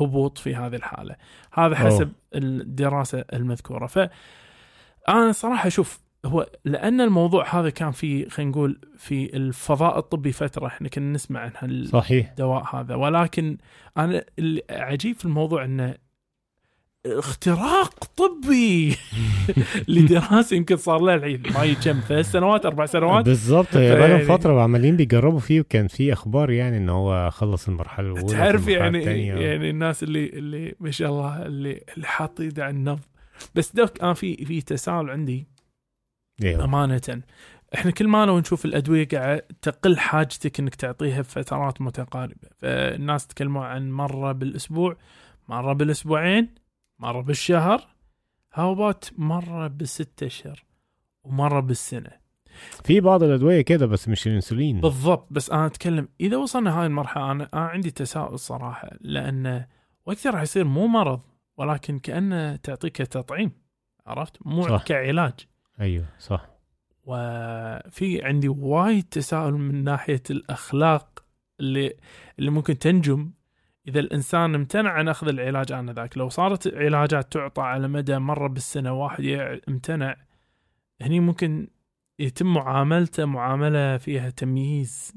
هبوط في هذه الحالة. هذا حسب الدراسة المذكورة. ف أنا صراحة أشوف هو لأن الموضوع هذا كان في خلينا نقول في الفضاء الطبي فترة إحنا كنا نسمع عنها صحيح. الدواء هذا. ولكن أنا العجيب في الموضوع إنه اختراق طبي لدراسة يمكن صار لها الحين ما كم ثلاث سنوات أربع سنوات؟ بالظبط هي بقالهم فترة عمالين بيجربوا فيه وكان في أخبار يعني ان هو خلص المرحلة الأولى تعرف يعني. يعني الناس اللي اللي ما شاء الله اللي اللي حاط ايده على النبض بس دوك أنا في في تساؤل عندي. أيوه أمانة. إحنا كل ما لو نشوف الأدوية قاعد تقل حاجتك إنك تعطيها بفترات متقاربة. فالناس تكلموا عن مرة بالأسبوع مرة بالأسبوعين مرة بالشهر هاوبات مرة بالستة أشهر ومرة بالسنة. في بعض الأدوية كده بس مش الإنسولين. بالضبط بس أنا أتكلم إذا وصلنا هاي المرحلة أنا, أنا عندي تساؤل صراحة لأن وقتها راح يصير مو مرض ولكن كأنه تعطيك تطعيم عرفت؟ مو صح. كعلاج. أيوه صح. وفي عندي وايد تساؤل من ناحية الأخلاق اللي اللي ممكن تنجم إذا الإنسان امتنع عن أخذ العلاج آنذاك لو صارت علاجات تعطى على مدى مرة بالسنة واحد امتنع هني ممكن يتم معاملته معاملة فيها تمييز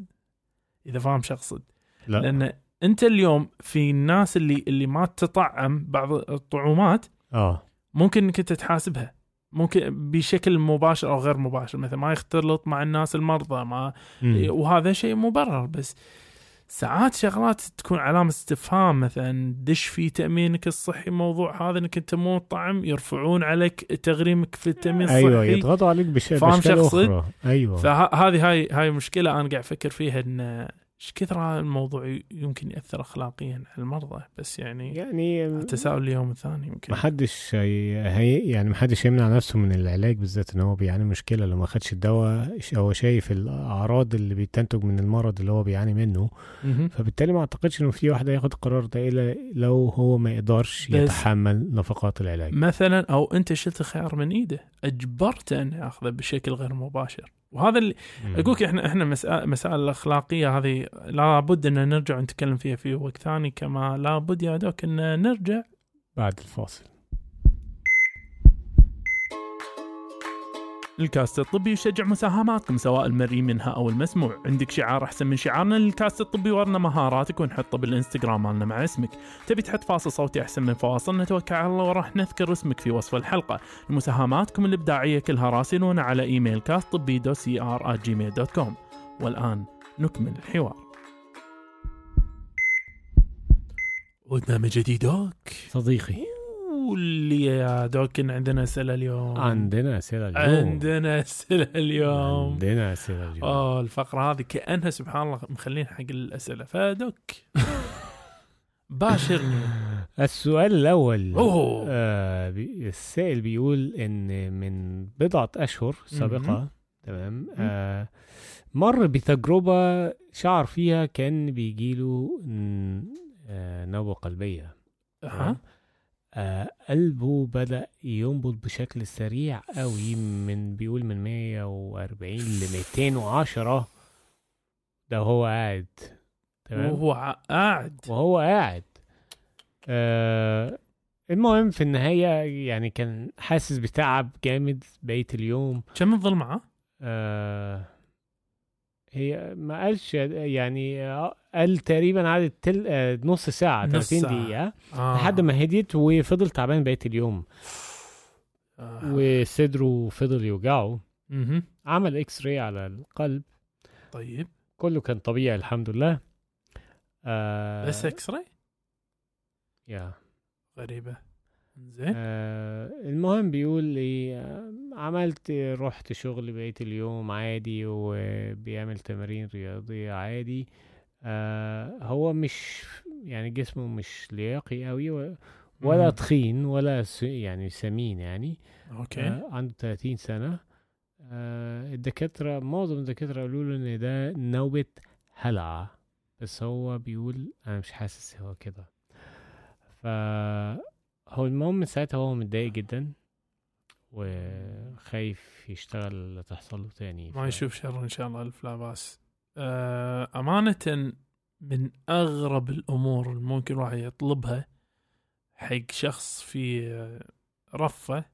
إذا فاهم شو أقصد. لا. لأن أنت اليوم في الناس اللي اللي ما تطعم بعض الطعومات آه. ممكن إنك أنت تحاسبها. ممكن بشكل مباشر أو غير مباشر مثلا ما يختلط مع الناس المرضى ما مم. وهذا شيء مبرر بس. ساعات شغلات تكون علامة استفهام مثلا دش في تأمينك الصحي موضوع هذا إنك أنت مو مطعم يرفعون عليك تغريمك في التأمين الصحي. أيوه يضغطوا عليك بش... فاهم؟ أخرى. أيوه. فهذه هاي هاي مشكلة أنا قاعد أفكر فيها إن إيش كثر هذا الموضوع يمكن يأثر اخلاقيا على المرضى؟ بس يعني يعني تساؤل اليوم الثاني يمكن. ما حدش هي... يعني ما حدش يمنع نفسه من العلاج بالذات ان هو بيعاني مشكلة لو ما خدش الدواء هو شايف الأعراض اللي بتنتج من المرض اللي هو بيعاني منه. فبالتالي ما أعتقدش إنه في واحد هياخد القرار ده إلا لو هو ما يقدرش يتحمل نفقات العلاج. مثلا أو أنت شلت الخيار من إيده اجبرته انه يأخذه بشكل غير مباشر. وهذا اللي مم. اقولك إحنا إحنا مسائل الأخلاقية هذه لابد إن نرجع نتكلم فيها في وقت ثاني كما لابد يا دوك إن نرجع بعد الفاصل الكاست الطبي يشجع مساهماتكم سواء المرئي منها أو المسموع. عندك شعار أحسن من شعارنا للكاست الطبي ورنا مهاراتك ونحطه بالإنستغرام مالنا مع اسمك. تبي تحط فاصل صوتي أحسن من فواصل؟ نتوكل على الله وراح نذكر اسمك في وصف الحلقة. مساهماتكم الإبداعية كلها راسلونا على إيميل كاست طبي دو سي ار جيميل dot com والآن نكمل الحوار. عدنا من جديد doc صديقي. واللي يا doc إن عندنا أسئلة اليوم. عندنا أسئلة اليوم. عندنا أسئلة اليوم. عندنا أسئلة اليوم. آه الفقرة هذه كأنها سبحان الله مخلين حق الأسئلة. ف doc باشرني. السؤال الأول. أوه. آه بي- السائل بيقول إن من بضعة أشهر سابقة تمام؟ آه مر بتجربة شعر فيها كأن بيجيله آه نوبه قلبية آه قلبه بدأ ينبض بشكل سريع قوي من بيقول من 140 ل 210 ده هو قاعد. تمام؟ وهو قاعد. وهو قاعد. آه المهم في النهاية يعني كان حاسس بتعب جامد بقية اليوم. كم تظل معاه؟ آه هي ما قالش يعني آه، قال تقريبا قعدت تل... آه نص ساعة نص 30 ساعة. دقيقة آه. لحد ما هديت وفضل تعبان بقية اليوم. آه. وصدره فضل يوجعه. مهم. عمل إكس راي على القلب. طيب. كله كان طبيعي الحمد لله. آه. بس X-ray يا. غريبة. زين آه المهم بيقول لي آه عملت رحت شغل بقية اليوم عادي وبيعمل تمارين رياضية عادي. آه هو مش يعني جسمه مش لياقي قوي ولا مم. تخين ولا يعني سمين يعني. okay. آه عنده 30 سنة. آه الدكاترة معظم الدكاترة قالوا له إن ده نوبة هلع. بس هو بيقول أنا مش حاسس هو كده. ف هو المهم من ساعتها هو متضايق جدا وخايف يشتغل تحصل له تاني. ما ف- يشوف شر إن شاء الله. ألف لا بأس. آه أمانة من أغرب الأمور اللي ممكن الواحد يطلبها حق شخص في آه، رفة.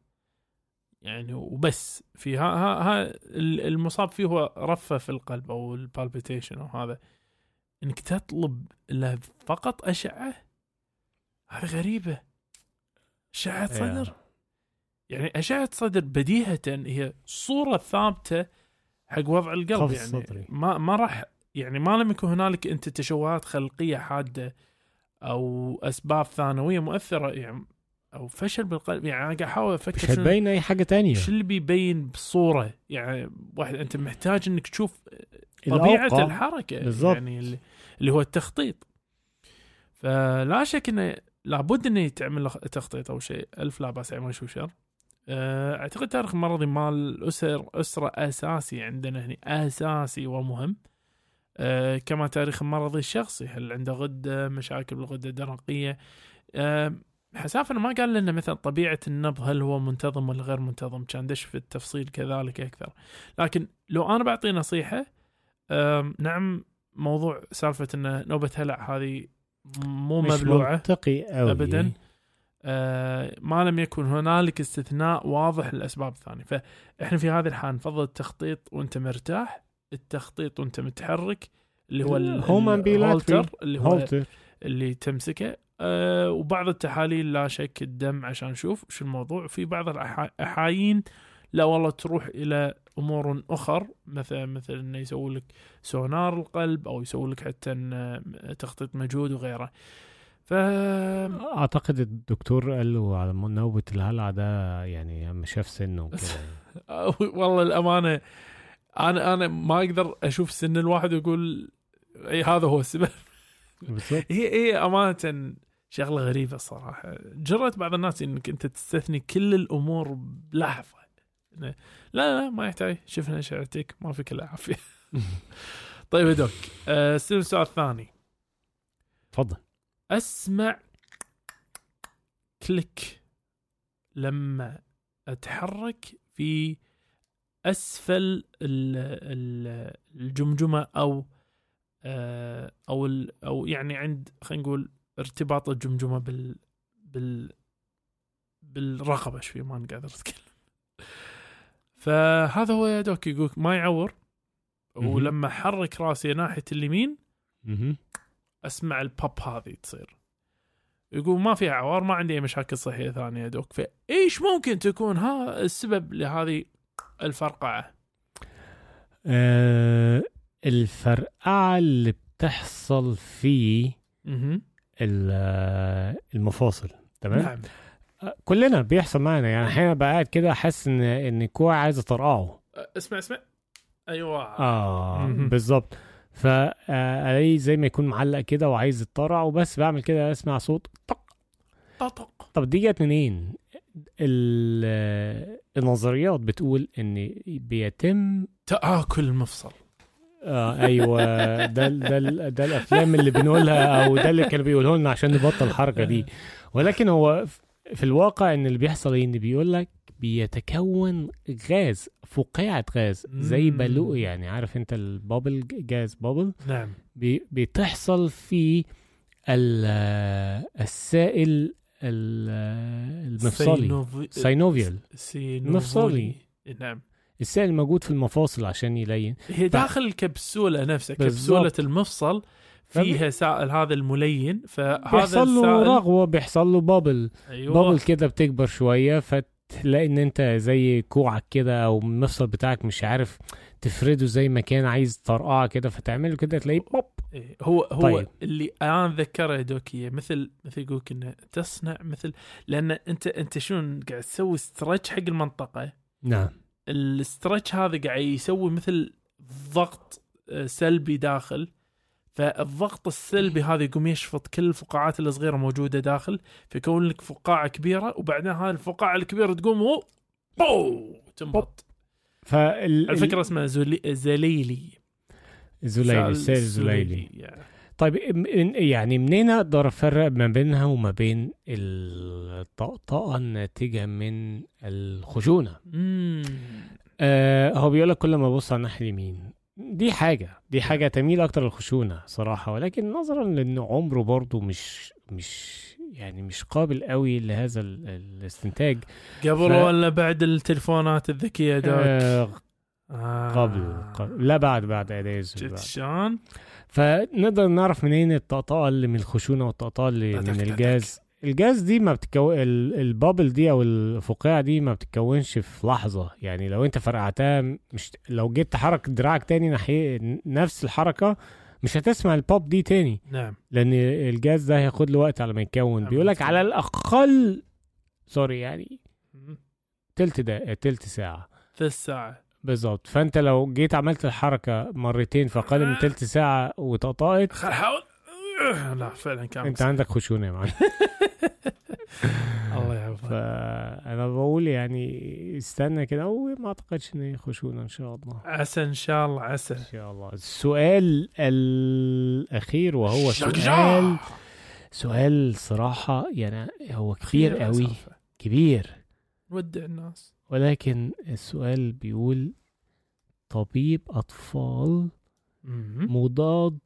يعني وبس في ها ها, ها ال- المصاب فيه هو رفة في القلب أو البالبيتيشن أو هذا. إنك تطلب له فقط أشعة؟ هذه غريبة. أشعة صدر؟ يعني أشعة صدر بديهة هي صورة ثابتة حق وضع القلب يعني. صدري. ما ما راح يعني ما لم يكن هنالك انت تشوهات خلقية حادة أو أسباب ثانوية مؤثرة يعني أو فشل بالقلب. يعني أنا قاعد أحاول أفكر مش أي حاجة تانية. شو اللي بيبين بصورة؟ يعني واحد أنت محتاج إنك تشوف طبيعة الأوقع. الحركة بالضبط. يعني اللي, اللي هو التخطيط. فلا شك إنه لابد إنه يتعمل تخطيط أو شيء. ألف لا بأس يعني ما يشوف شر؟ أعتقد تاريخ المرضي مال الاسر أسرة أساسي عندنا هنا أساسي ومهم. آه، كما تاريخ المرضي الشخصي هل عنده غدة مشاكل بالغدة الدرقية؟ آه، حسافة ما قال لنا مثلا طبيعة النبض هل هو منتظم ولا غير منتظم؟ كان دش في التفصيل كذلك أكثر. لكن لو أنا بعطي نصيحة آم، نعم موضوع سالفة إن نوبة هلع هذه مو مش مبلوعة. منطقي قوي ابدا. آه ما لم يكن هنالك استثناء واضح للأسباب الثانية. فإحنا في هذه الحال نفضل التخطيط وأنت مرتاح التخطيط وأنت متحرك اللي هو الهولتر اللي هو هولتر. اللي تمسكه. آه وبعض التحاليل لا شك الدم عشان نشوف شو الموضوع. في بعض الاحايين لا والله تروح إلى أمور أخر مثلا مثل إنه يسوي لك سونار القلب أو يسوي لك حتى إن- تخطيط مجهود وغيره. ف أعتقد الدكتور قال له على نوبة الهلع ده يعني لما شاف سنه وكده. والله الأمانة أنا أنا ما أقدر أشوف سن الواحد وأقول إي هذا هو السبب. بالظبط هي هي أمانة شغلة غريبة الصراحه جرت بعض الناس إنك أنت تستثني كل الأمور بلحظه لا لا ما يحتاج. شفنا اشعتك ما فيك إلا عافيه طيب يا دوك أه السؤال الثاني اتفضل أسمع كليك لما أتحرك في أسفل ال- ال- الجمجمة أو آه، أو أو يعني عند خلينا نقول ارتباط الجمجمة بال بال بالرقبة شوي ما قادر اتكلم فهذا هو يا دوك يقول ما يعور. ولما احرك راسي ناحية اليمين. أسمع البوب هذه تصير. يقول ما في عوار ما عندي أي مشاكل صحية ثانية يا دوك. فإيش ممكن تكون ها السبب لهذه الفرقعة؟ آه الفرقعة اللي بتحصل في آه، المفاصل تمام؟ نعم. آه، كلنا بيحصل معنا. يعني أحيانا بقى قاعد كده حاسس ان إن الكوع عايز اطرقعه أه، اسمع اسمع. أيوه. آه. بالظبط فالاقي زي ما يكون معلق كده وعايز يتطرع وبس. بعمل كده اسمع صوت طق. طقطق طب دي جت منين؟ ال- النظريات بتقول إن بيتم تآكل المفصل آه أيوه. ده ده ده الأفلام اللي بنقولها أو ده اللي كانوا بيقولوا لنا عشان نبطل الحركة دي. ولكن هو في الواقع إن اللي بيحصل إيه؟ إن بيقول لك بيتكون غاز فقاعة غاز زي. bubble يعني عارف انت ال bubble gas bubble؟ نعم. بي- بتحصل في ال- السائل ال- المفصلي. synovi- synovial. سينوفولي. المفصلي. نعم. السائل الموجود في المفاصل عشان يلين. هي داخل الكبسولة نفسها. كبسولة المفصل فيها سائل هذا الملين فهذا بيحصل له السائل رغوة بيحصل له bubble أيوه. bubble كده بتكبر شوية فتلاقي إن أنت زي كوعك كده أو المفصل بتاعك مش عارف تفرده زي ما كان عايز طرقعة كده فتعمله كده تلاقيه بوب. إيه، هو هو طيب. اللي أنا أتذكره doc مثل مثل يقولك انه تصنع مثل لأن أنت أنت شلون قاعد تسوي stretch حق المنطقة؟ نعم. ال stretch هذا قاعد يسوي مثل ضغط آه، سلبي داخل. فالضغط السلبي هذا يقوم يشفط كل الفقاعات الصغيرة موجودة داخل فيكون لك فقاعة كبيرة وبعدين هاي الفقاعة الكبيرة تقوم و بو! تنبط. فال الفكرة اسمها زولي... زليلي. الزليلي السائل الزليلي طيب يعني منين أقدر أفرق ما بينها وما بين الطقطقة الناتجة من الخشونة؟ امم آه هو بيقول لك كل ما ابص على الناحيه اليمين. دي حاجة دي حاجة تميل أكتر للخشونة صراحة ولكن نظرا لأن عمره برضه مش مش يعني مش قابل قوي لهذا ال- الاستنتاج. قبل ف- ولا بعد التلفونات الذكية doc آه آه. قبل, قبل. لا بعد بعد شفت شلون؟ فنقدر نعرف منين الطقطقة اللي من الخشونة والطقطقة اللي من الجاز الجاز دي ما بتكون ال- ال bubble دي أو الفقاعة دي ما بتتكونش في لحظة. يعني لو أنت فرقعتها مش لو جيت تحرك دراعك تاني ناحيه نفس الحركة مش هتسمع البوب دي تاني. نعم. لأن الجاز ده هياخد له وقت على ما يتكون. نعم، بيقول لك. على الأقل sorry يعني. تلت ده تلت ساعة. ثلث ساعة. بالظبط. فأنت لو جيت عملت الحركة مرتين في أقل من تلت ساعة حاول لا فعلا كان أنت عندك خشونة معلم. الله يعافيك. فانا بقول يعني استنى كده وما أعتقدش إن هي خشونة إن شاء الله. عسى إن شاء الله عسى. إن شاء الله. السؤال الأخير وهو. سؤال سؤال صراحة يعني هو كبير قوي. كبير. نودع الناس. ولكن السؤال بيقول طبيب أطفال. مضاد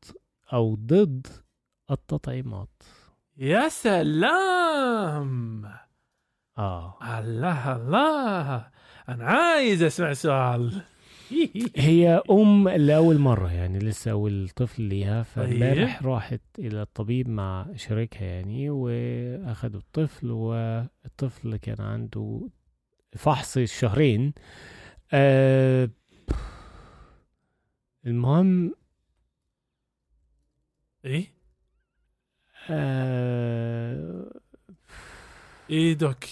أو ضد التطعيمات. يا سلام! آه. الله الله! أنا عايز أسمع سؤال. هي أم لأول مرة يعني لسه أول طفل ليها فامبارح راحت إلى الطبيب مع شريكها يعني واخدوا الطفل والطفل كان عنده فحص الشهرين آه المهم إيه؟ آه إيه دوك؟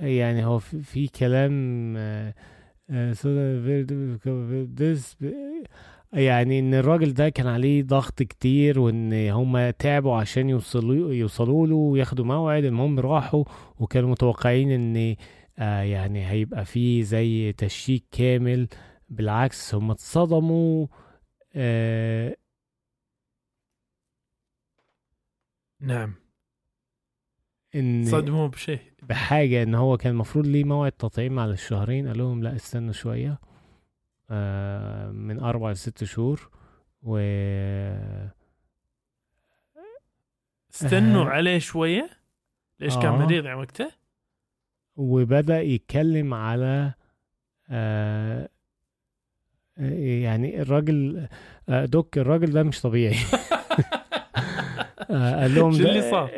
يعني هو في, في كلام آه آه يعني إن الراجل ده كان عليه ضغط كتير وإن هم تعبوا عشان يوصلوا يوصلوا له وياخدوا موعد المهم راحوا وكانوا متوقعين إن آه يعني هيبقى فيه زي تشيك كامل. بالعكس هم اتصدموا آه نعم إن صدموا بشيء بحاجة إن هو كان المفروض ليه موعد تطعيم على الشهرين قال لهم لا استنوا شوية آه، من أربع لست شهور و استنوا آه. عليه شوية ليش كان آه. مريض يعني وقته؟ وبدأ يتكلم على آه يعني الراجل آه دوك الراجل ده مش طبيعي قال لهم؟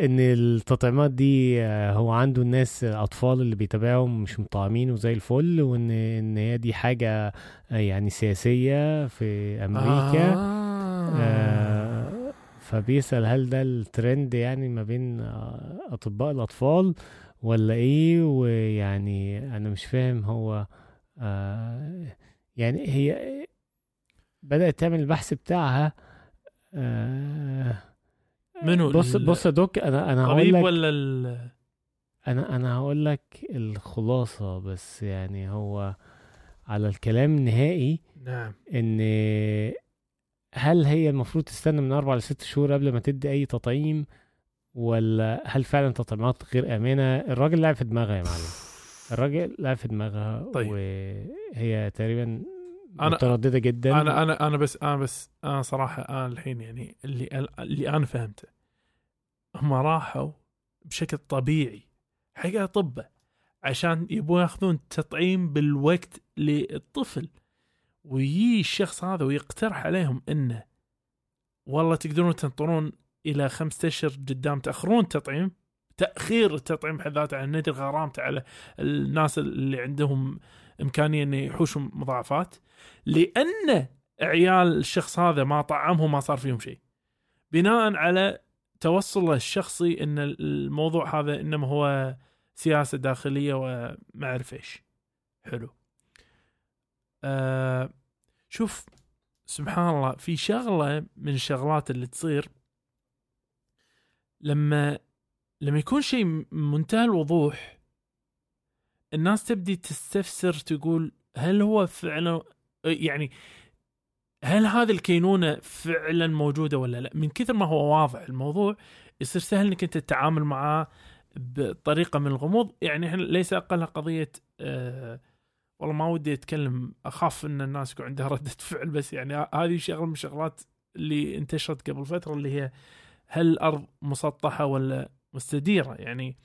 إن التطعيمات دي آه هو عنده الناس الاطفال اللي بيتابعهم مش مطعمين وزي الفل وإن إن هي دي حاجة آه يعني سياسية في أمريكا آه. آه فبيسأل هل ده الترند يعني ما بين آه، أطباء الأطفال ولا إيه ويعني أنا مش فاهم هو آه يعني هي بدأت تعمل البحث بتاعها آه منو بص ال- بص يا دوك أنا أنا هقول لك ولا ال... أنا أنا هقول لك الخلاصة بس يعني هو على الكلام النهائي نعم. إن هل هي المفروض تستنى من أربع لست شهور قبل ما تدي أي تطعيم ولا هل فعلا تطعيمات غير آمنة؟ الراجل لعب في دماغها يا معلم. الراجل لعب في دماغها طيب. وهي تقريبا أنا- مترددة جدا. أنا أنا أنا بس أنا بس أنا صراحة أنا الحين يعني اللي اللي أنا فهمته. هم راحوا بشكل طبيعي. حق اطباء عشان يبون ياخذون تطعيم بالوقت للطفل. ويجي الشخص هذا ويقترح عليهم إنه والله تقدرون تنطرون إلى خمسة أشهر قدام تأخرون التطعيم تأخير التطعيم بحد ذاته على ندر غرامته على الناس اللي عندهم إمكانية انه يحوشوا مضاعفات لأن عيال الشخص هذا ما طعمهم ما صار فيهم شيء. بناء على توصله الشخصي إن الموضوع هذا إنما هو سياسة داخلية وما أعرف إيش. حلو. آه شوف سبحان الله في شغلة من الشغلات اللي تصير لما لما يكون شيء منتهى الوضوح الناس تبدي تستفسر تقول هل هو فعلا يعني هل هذه الكينونة فعلا موجودة ولا لا؟ من كثر ما هو واضح الموضوع يصير سهل إنك أنت تتعامل معاه بطريقة من الغموض، يعني إحنا ليس اقلها قضية آه والله ما ودي أتكلم أخاف إن الناس يكون عندها ردة فعل بس يعني هذه شغله من الشغلات اللي انتشرت قبل فترة اللي هي هل الأرض مسطحة ولا مستديرة؟ يعني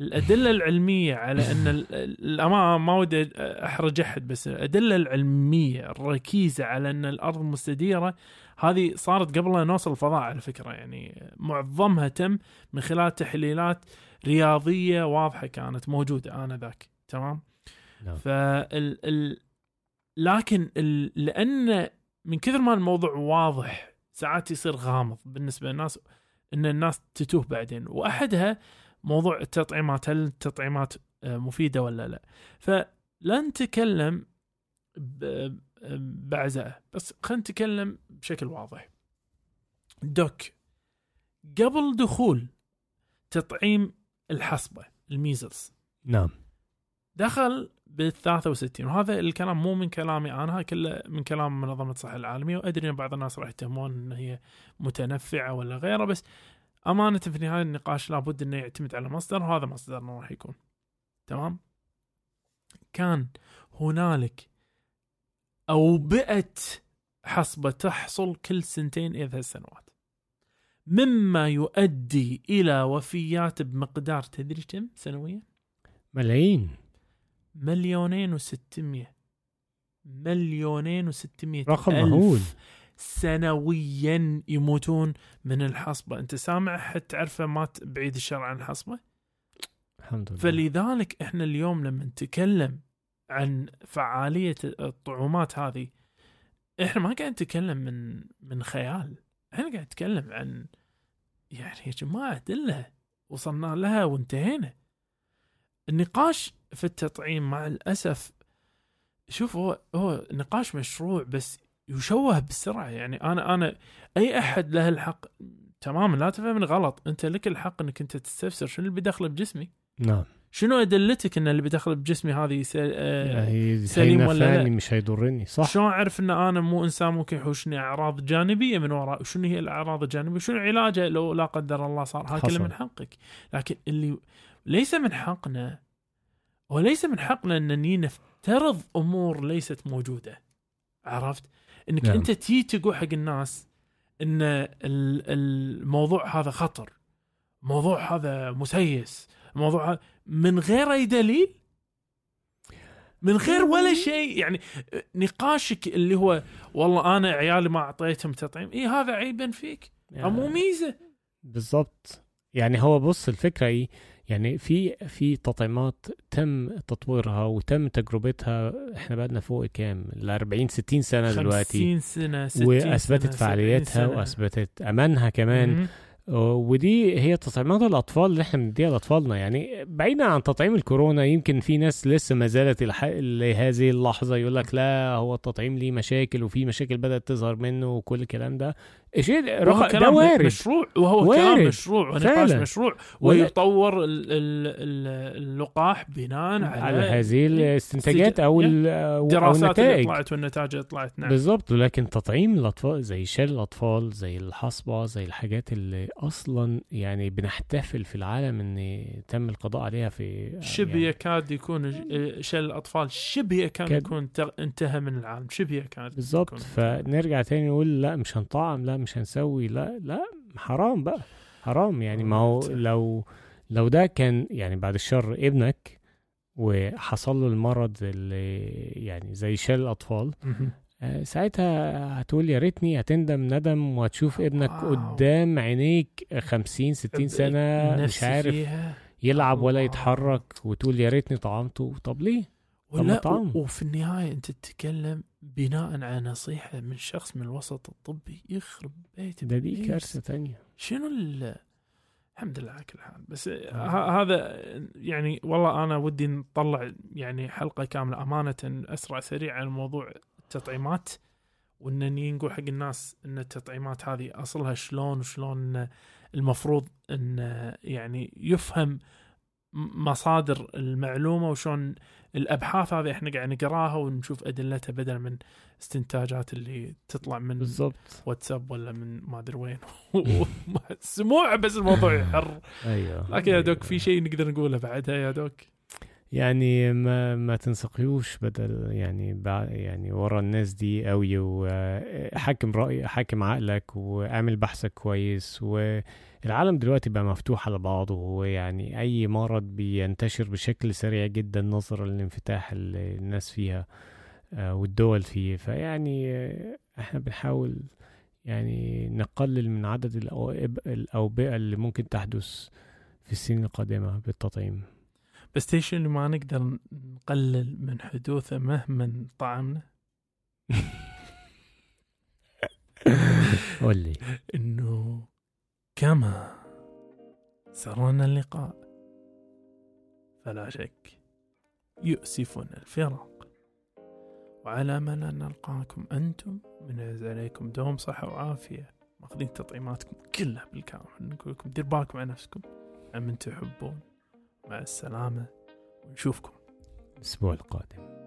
الأدلة العلمية على أن ال- ال- الامانه ما ودي أحرج أحد بس الأدلة العلمية الركيزة على أن الأرض مستديرة هذه صارت قبل لا نوصل الفضاء على فكرة. يعني معظمها تم من خلال تحليلات رياضية واضحة كانت موجودة آنذاك. تمام؟ نعم. فال ال لكن ال لأن من كثر ما الموضوع واضح ساعات يصير غامض بالنسبة للناس إن الناس تتوه بعدين. وأحدها موضوع التطعيمات هل التطعيمات آه، مفيدة ولا لا؟ فلا نتكلم ب- بعزاء بس خلينا نتكلم بشكل واضح. دوك قبل دخول تطعيم الحصبة الميزلز. نعم. دخل بال 63 وهذا الكلام مو من كلامي أنا كله من كلام منظمة الصحة العالمية وأدري إن بعض الناس راح يتهمون إن هي متنفعة ولا غيره بس أمانة في نهاية النقاش لابد إنه يعتمد على مصدر وهذا مصدرنا راح يكون. تمام؟ كان هنالك اوبئه حصبة تحصل كل سنتين إلى ثلاث سنوات. مما يؤدي إلى وفيات بمقدار تدري كم سنويا؟ ملايين. مليونين وستمية. مليونين وستمية رقم ألف مهول. سنويا يموتون من الحصبة. أنت سامع حد تعرفه مات بعيد الشر عن الحصبة؟ الحمد لله. فلذلك إحنا اليوم لما نتكلم عن فعالية الطعومات هذه إحنا ما قاعد نتكلم من من خيال. إحنا قاعد نتكلم عن يعني يا جماعة أدلة وصلنا لها وانتهينا. النقاش في التطعيم مع الأسف شوف هو هو نقاش مشروع بس يشوه بسرعة. يعني أنا أنا أي أحد له الحق تماما لا تفهمني غلط. أنت لك الحق أنك أنت تستفسر شنو اللي بيدخله بجسمي. نعم. شنو أدلتك إن اللي بيدخل بجسمي هذه س... آه هي سليم ولا لا؟ مش هيضرني. صح. شلون أعرف إن أنا مو إنسان ممكن يحوشني أعراض جانبية من وراء؟ وشنو هي الأعراض الجانبية؟ وشنو علاجها لو لا قدر الله صار. هذا كله. من حقك. لكن اللي ليس من حقنا وليس من حقنا ان نفترض أمور ليست موجودة. عرفت؟ إنك نعم. أنت تي تقول حق الناس إن ال- الموضوع هذا خطر موضوع هذا مسيس الموضوع هذا من غير أي دليل؟ من غير ولا شيء؟ يعني نقاشك اللي هو والله أنا عيالي ما أعطيتهم تطعيم اي هذا عيبا فيك؟ يعني مو ميزة. بالضبط. يعني هو بص الفكرة إيه؟ يعني في في تطعيمات تم تطويرها وتم تجربتها إحنا بقالنا فوق كام؟ ال 40 60 سنة دلوقتي. 50 سنة 60 وأثبتت سنة، 70 فعاليتها سنة. وأثبتت أمانها كمان. مم. ودي هي تطعيمات الأطفال اللي إحنا بنديها لأطفالنا. يعني بعيدا عن تطعيم الكورونا يمكن في ناس لسه ما زالت الح- لهذه اللحظة يقول لك لا هو التطعيم ليه مشاكل وفي مشاكل بدأت تظهر منه وكل الكلام ده. شيء رخ... ده وارد مشروع وهو وارد. كلام مشروع ونقاش. مشروع ويطور ال- ال- ال- اللقاح بناء على, على هذه الاستنتاجات أو الدراسات اللي النتائج طلعت والنتائج اللي طلعت نعم بالظبط لكن تطعيم الأطفال زي شلل الأطفال زي الحصبة زي الحاجات اللي أصلا يعني بنحتفل في العالم إن تم القضاء عليها في شبه يعني يكاد يكون شل الأطفال شبه يكاد كاد. يكون انتهى من العالم شبه يكاد بالظبط يكون. فنرجع تاني نقول لا مش هنطعم لا مش هنسوي لا لا حرام بقى حرام يعني ما هو لو لو ده كان يعني بعد الشر ابنك وحصل له المرض اللي يعني زي شلل الاطفال. آه، ساعتها هتقول يا ريتني هتندم ندم وهتشوف ابنك واو. قدام عينيك 50 60 سنة مش عارف فيها. يلعب ولا. يتحرك وتقول يا ريتني طعمته طب ليه؟ طب ولا. و- وفي النهاية أنت تتكلم بناء على نصيحة من شخص من الوسط الطبي يخرب بيت ده دي. كارثة تانية شنو ال الحمد لله على كل حال. بس ه- هذا يعني والله أنا ودي نطلع يعني حلقة كاملة. أمانة أسرع سريع عن موضوع التطعيمات وانني نقول حق الناس إن التطعيمات هذه أصلها شلون وشلون المفروض إن يعني يفهم مصادر المعلومة وشلون الأبحاث هذه إحنا قاعد نقراها ونشوف أدلتها بدل من استنتاجات اللي تطلع من بالظبط واتساب ولا من ما أدري وين. سموع بس الموضوع يحر. أيوه. لكن يا دوك أيوة. في شيء نقدر نقوله بعدها يا دوك؟ يعني ما ما تنسقيوش بدل يعني يعني ورا الناس دي قوي وحاكم رأي حاكم عقلك وأعمل بحثك كويس والعالم دلوقتي بقى مفتوح على بعضه ويعني أي مرض بينتشر بشكل سريع جدا نظرا للانفتاح اللي الناس فيها آه، والدول فيه. فيعني آه، إحنا بنحاول يعني نقلل من عدد الأوبئة اللي ممكن تحدث في السنين القادمة بالتطعيم. بس اللي ما نقدر نقلل من حدوثه مهما طعمنا؟ قول لي. إنه كما سرنا اللقاء. فلا شك يؤسفنا الفراق. وعلى ان نلقاكم أنتم من عليكم دوم صحة وعافية. ماخذين تطعيماتكم كلها بالكامل. نقول لكم دير بالكم على نفسكم. على من تحبون. مع السلامة. ونشوفكم الأسبوع القادم.